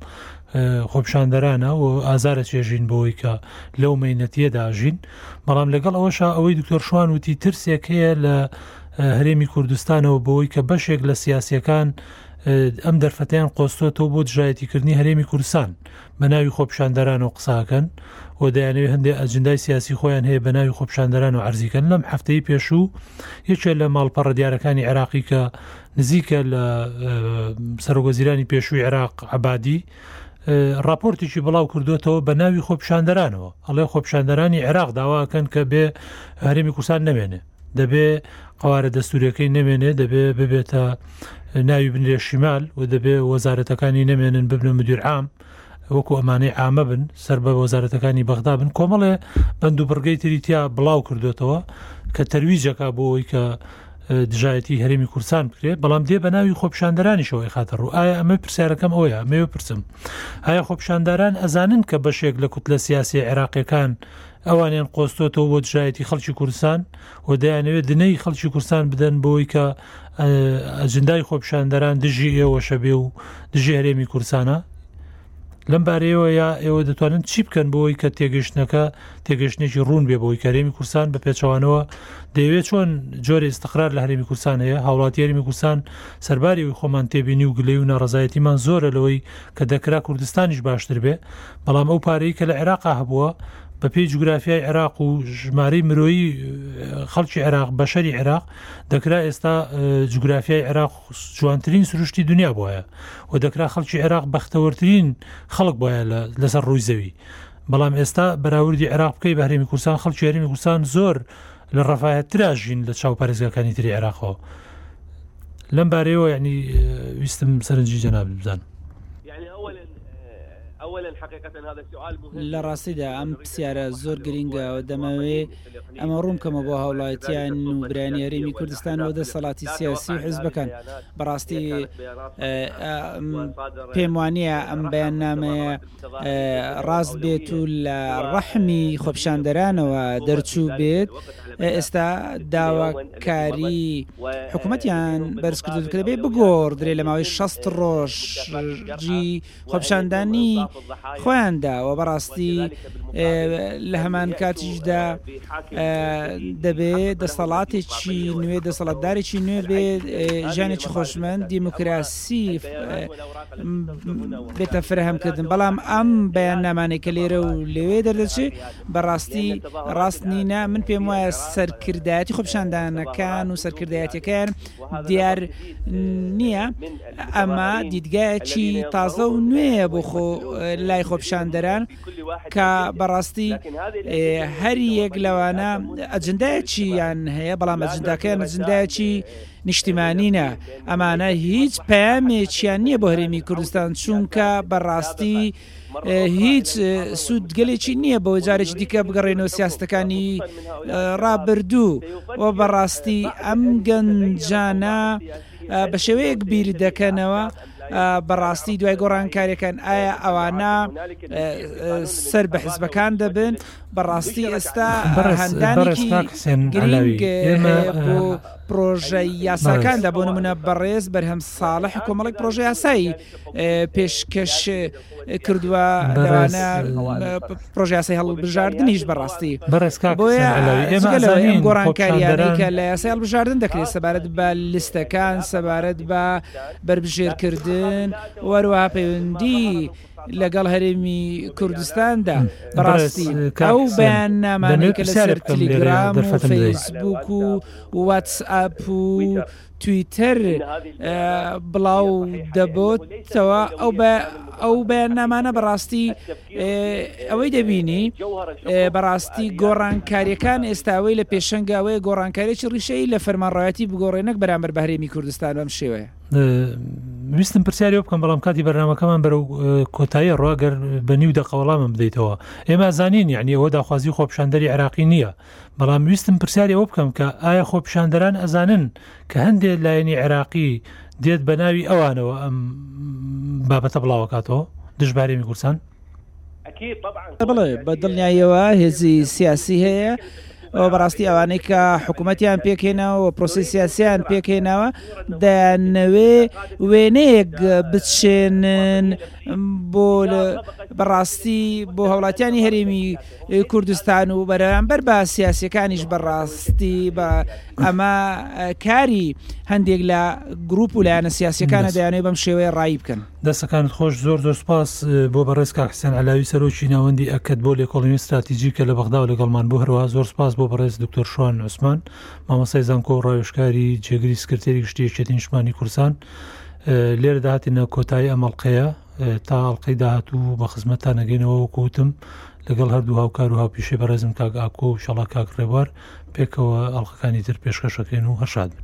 Speaker 1: خۆپشاندەرانە و ئازارە چێژین بۆی کە لەو مینەتیەداژین بەڵام لەگەڵ ئەوەشا ئەوەی دکتۆر شوان وتی ترسێک هەیە لە هەرێمی کوردستانەوە بۆی کە بەشێک لە سیاسەکان ئەم دەرفەتیان قۆستۆتەوە بۆ دژایەتیکردنی هەرێمی کورسان بەناوی خۆپیشاندەرانەوە قساکەن و دەیانەوێت هەندێک ئەجندای سیاسی خۆیان هەیە بە ناوی خۆپیشاندەران و عرزیکەن لەم هەفتەی پێشوو یەکێ لە ماڵپەڕە دیارەکانی عێراقی کە نزیکە لە سەرۆگەزیرانی پێشووی عێراق عبادی راپۆرتێکی بڵاو کردوێتەوە بە ناوی خۆپیشاندەرانەوە ئەڵێ خۆپیشاندەرانی عێراق داواکەن کە بێ هەرمی کوردستان نەوێنێ دەبێ قەوارە دەستوریەکەی نەمێنێ دەبێ ببێتە ناوی بنرێ شیمال و دەبێ وەزارەتەکانی نەمێنن ببنە مدیرعام وەکو ئەمانەی ئامە بن سەر بە وەزارەتەکانی بەغدا بن کۆمەڵێ بەند و بڕگەی تری تیا بڵاو کردوێتەوە کە تەرویجەکە بۆ ئەوی کە دژایەتی هەرێمی کورسان بکرێت بەڵام دێ بە ناوی خۆپشاندەرانیشەوەی خاتە ڕوو ئایا ئەمە پرسیارەکەم ئەوەیە مێ پرسم ئایا خۆپشانداران ئەزانن کە بەشێک لە کوتلە سیاسی عێراقیەکان ئەوانیان قۆستۆتەوە بۆ دژایەتی خەڵکی کوردستان و دەیانەوێت دنەی خەڵکی کوردستان بدەن بۆی کە ئەجندای خۆپشاندەران دژی ئێوەشە بێ و دژی هەرێمی کورسانە لەم بارەیەوە یا ئێوە دەتوانن چی بکەن بۆی کە تێگەشتنەکە تێگەشتێکی ڕوون بێ بۆی کەرێمی کورسان بە پێچوانەوە دەیەوێت چۆن جۆری استقرار لە هەرمی کورسان هەیە هاوڵاتیێرمی کورسان سەرباری وی خۆمان تێبینی و گلەی و ناڕزایەتیمان زۆرە لەوەی کە دەکرا کوردستانیش باشتر بێ بەڵام ئەو پارەی کە لە عێراقا هەبووە بە پێی جوگرافیای عێراق و ژمارەی مرۆیی خەڵکی عێراق بەشەری عێراق دەکرا ئێستا جوگرافیای عێراق جوانترین سروشتی دنیا بواە و دەکرا خەڵکی عێراق بەختەوەرترین خەڵک بواە لەسەر ڕووی زەوی بەڵام ئێستا بەراوردی عێراق بکەی بەهرێمی کوردستان خەڵکی هەرمی کوردستان زۆر لە ڕەفاهەت تراژین لە چاو پارێزگاکانی تری عێراقەوە لەم بارەیەوە یعنی ویستم سەرنجی جەناب بزان
Speaker 3: لە ڕاستیدا ئەم پرسیارە زۆر گرنگە و دەمەوێ ئەمە ڕوون کەمە بۆ هاوڵاتیان و برانی هەرێمی کوردستان و دەسەڵاتی سیاسی حزبەکان بەڕاستی پێم وانە ئەم بەیان نامەیە ڕاست بێت و لە ڕەحمی خۆپیشاندەرانەوە دەرچوو بێت ئێستا داواکاری حکوومەتیان بەرزکردو کە دەبێ بگۆڕدرێ لە ماوەی شەست ڕۆژی خۆپیشاندانی خۆیاندا و بەڕاستی لە هەمان کاتیشدا دەبێ دەسەڵاتێکی نوێ دەسەڵاتدارێکی نوێ بێ ژانێکی خۆشمەند دیموکراسی بێتە فرەهەمکردن بەڵام ئەم بەیاننامانەی کە لێرە و لەوێ دەردەچێ بەڕاستی ڕاست نینە من پێم وایە سەرکردایەتی خۆپشاندانەکان و سەرکردایەتەکەیان دیار نییە ئەمە دیدگایەکی تازە و نوێیە بۆ خۆ لای خۆپشاندەران کە بەڕاستی هەر یەک لەوانە ئەجندایەکی یان هەیە بەڵام ئەجنداکەیان ئەجندایەکی نیشتیمانی نا، ئەمانە هیچ پەیامێکیان نییە بۆ هەرێمی کوردستان، چونکە بە ڕاستی هیچ سوودگەلێکی نییە بەوە جارێکی دیکە بگەڕێنەوە سیاستەکانی ڕابردوو و بەڕاستی ئەم گەنجانە بە شێوەیەک بیر دەکەنەوە بەڕاستی دوای گۆڕانکاریەکان ئایا ئەوانە سەر بە حزبەکان دەبن بەڕاستی ئێستا بەڕهندانێکی گرنگ ئێمە پڕۆژە یاساکاندا، بۆ نموونە بەڕێز بەرهەم ساڵح کۆمەڵێک پڕۆژە یاسایی پێشکەش کردووە، لەوانە پڕۆژە یاسای هەڵبژاردنیش بەڕاستی،
Speaker 1: بۆیە
Speaker 3: ئەم گۆڕانکارییانەی کە لە یاسای هەڵبژاردن دەکرێت سەبارەت بە لیستەکان، سەبارەت بە بەربژێرکردن، وەروەها پەیوەندیی لەگەڵ هەرێمی کوردستاندا بەڕاستی ئەو بەیاننامانەی کە لەسەر تلیگرام و فەیسبوک و واتس ئاپ و تویتەر بڵاو دەبتەوە ئەو بە ئەو بەیاننامانە بەڕاستی ئەوەی دەبینی بەڕاستی گۆڕانکاریەکان ئێستاوەی لە پێشنگاوەیە گۆڕانکارێکی ڕیشەی لە فەرمانڕایەتی بگۆڕێنەک بەرامبەر بە هەرێمی کوردستان بەم شێوەیە
Speaker 1: ویستم پرسیاری بکەم بەڵام کاتی بەرنمەکەمان بەرەو کۆتایی ڕواگەر بە نیو دەقەوەڵامم بدەیتەوە ئێمە زانین یعنی ئەوە داخوازی خۆپشاندەری عراقی نییە بەڵام ویستم پرسیاری ئەوە بکەم کە ئایا خۆپشاندەران ئەزانن کە هەندێک لایەنی عێراقی دێت بە ناوی ئەوانەوە ئەم بابەتە بڵاوکاتەوە دژبارێمی کورسان
Speaker 3: بەڵێ بە دڵنیاییەوە هێزی سیاسی هەیە ئەوە بەڕاستی ئەوانەی کە حکوومەتیان پێکێناوە پرۆسی سیاسیان پێکێناوە دەیانەوێ وێنەیەک بچێنن بۆ بەڕاستی بۆ هەوڵاتیانی هەرێمی کوردستان و بەرەمبەر بە سیاسەکانیش بەڕاستی بە ئەمە کاری هەندێک لە گروپ و لایەنە سیاسەکانە دەیانێ بەم شێوەیە ڕایی بکەن
Speaker 1: دەستەکانت خۆش زۆر زۆر سپاس بۆ بەڕێز کاک حسێن علاوی سەرۆکی ناوەندی ئەکەت بۆ لێکۆڵینەوەی ستراتیژی کە لە بەغدا و لەگەڵمان بوو هەروەها زۆر سپاس بۆ بەڕێز دکتۆر شوان عوسمان مامۆستای زانکۆ و ڕاوێژکاری جێگری سکرتێری گشتی یەکێتی نیشتمانی کورسان لێرە داهاتینە کۆتایی ئەمەڵقەیە تا ئەڵلقەی داهاتوو بە خزمەتتان نەگەینەوە وەکوتم لەگەڵ هەردوو هاوکار و هاوپیشەی بەڕێزم کاک ئاکۆ و شەڵا کاک ڕێوار پێکەوە ئەڵلقەکانی تر پێشکەشەکەین و هەرشاد بن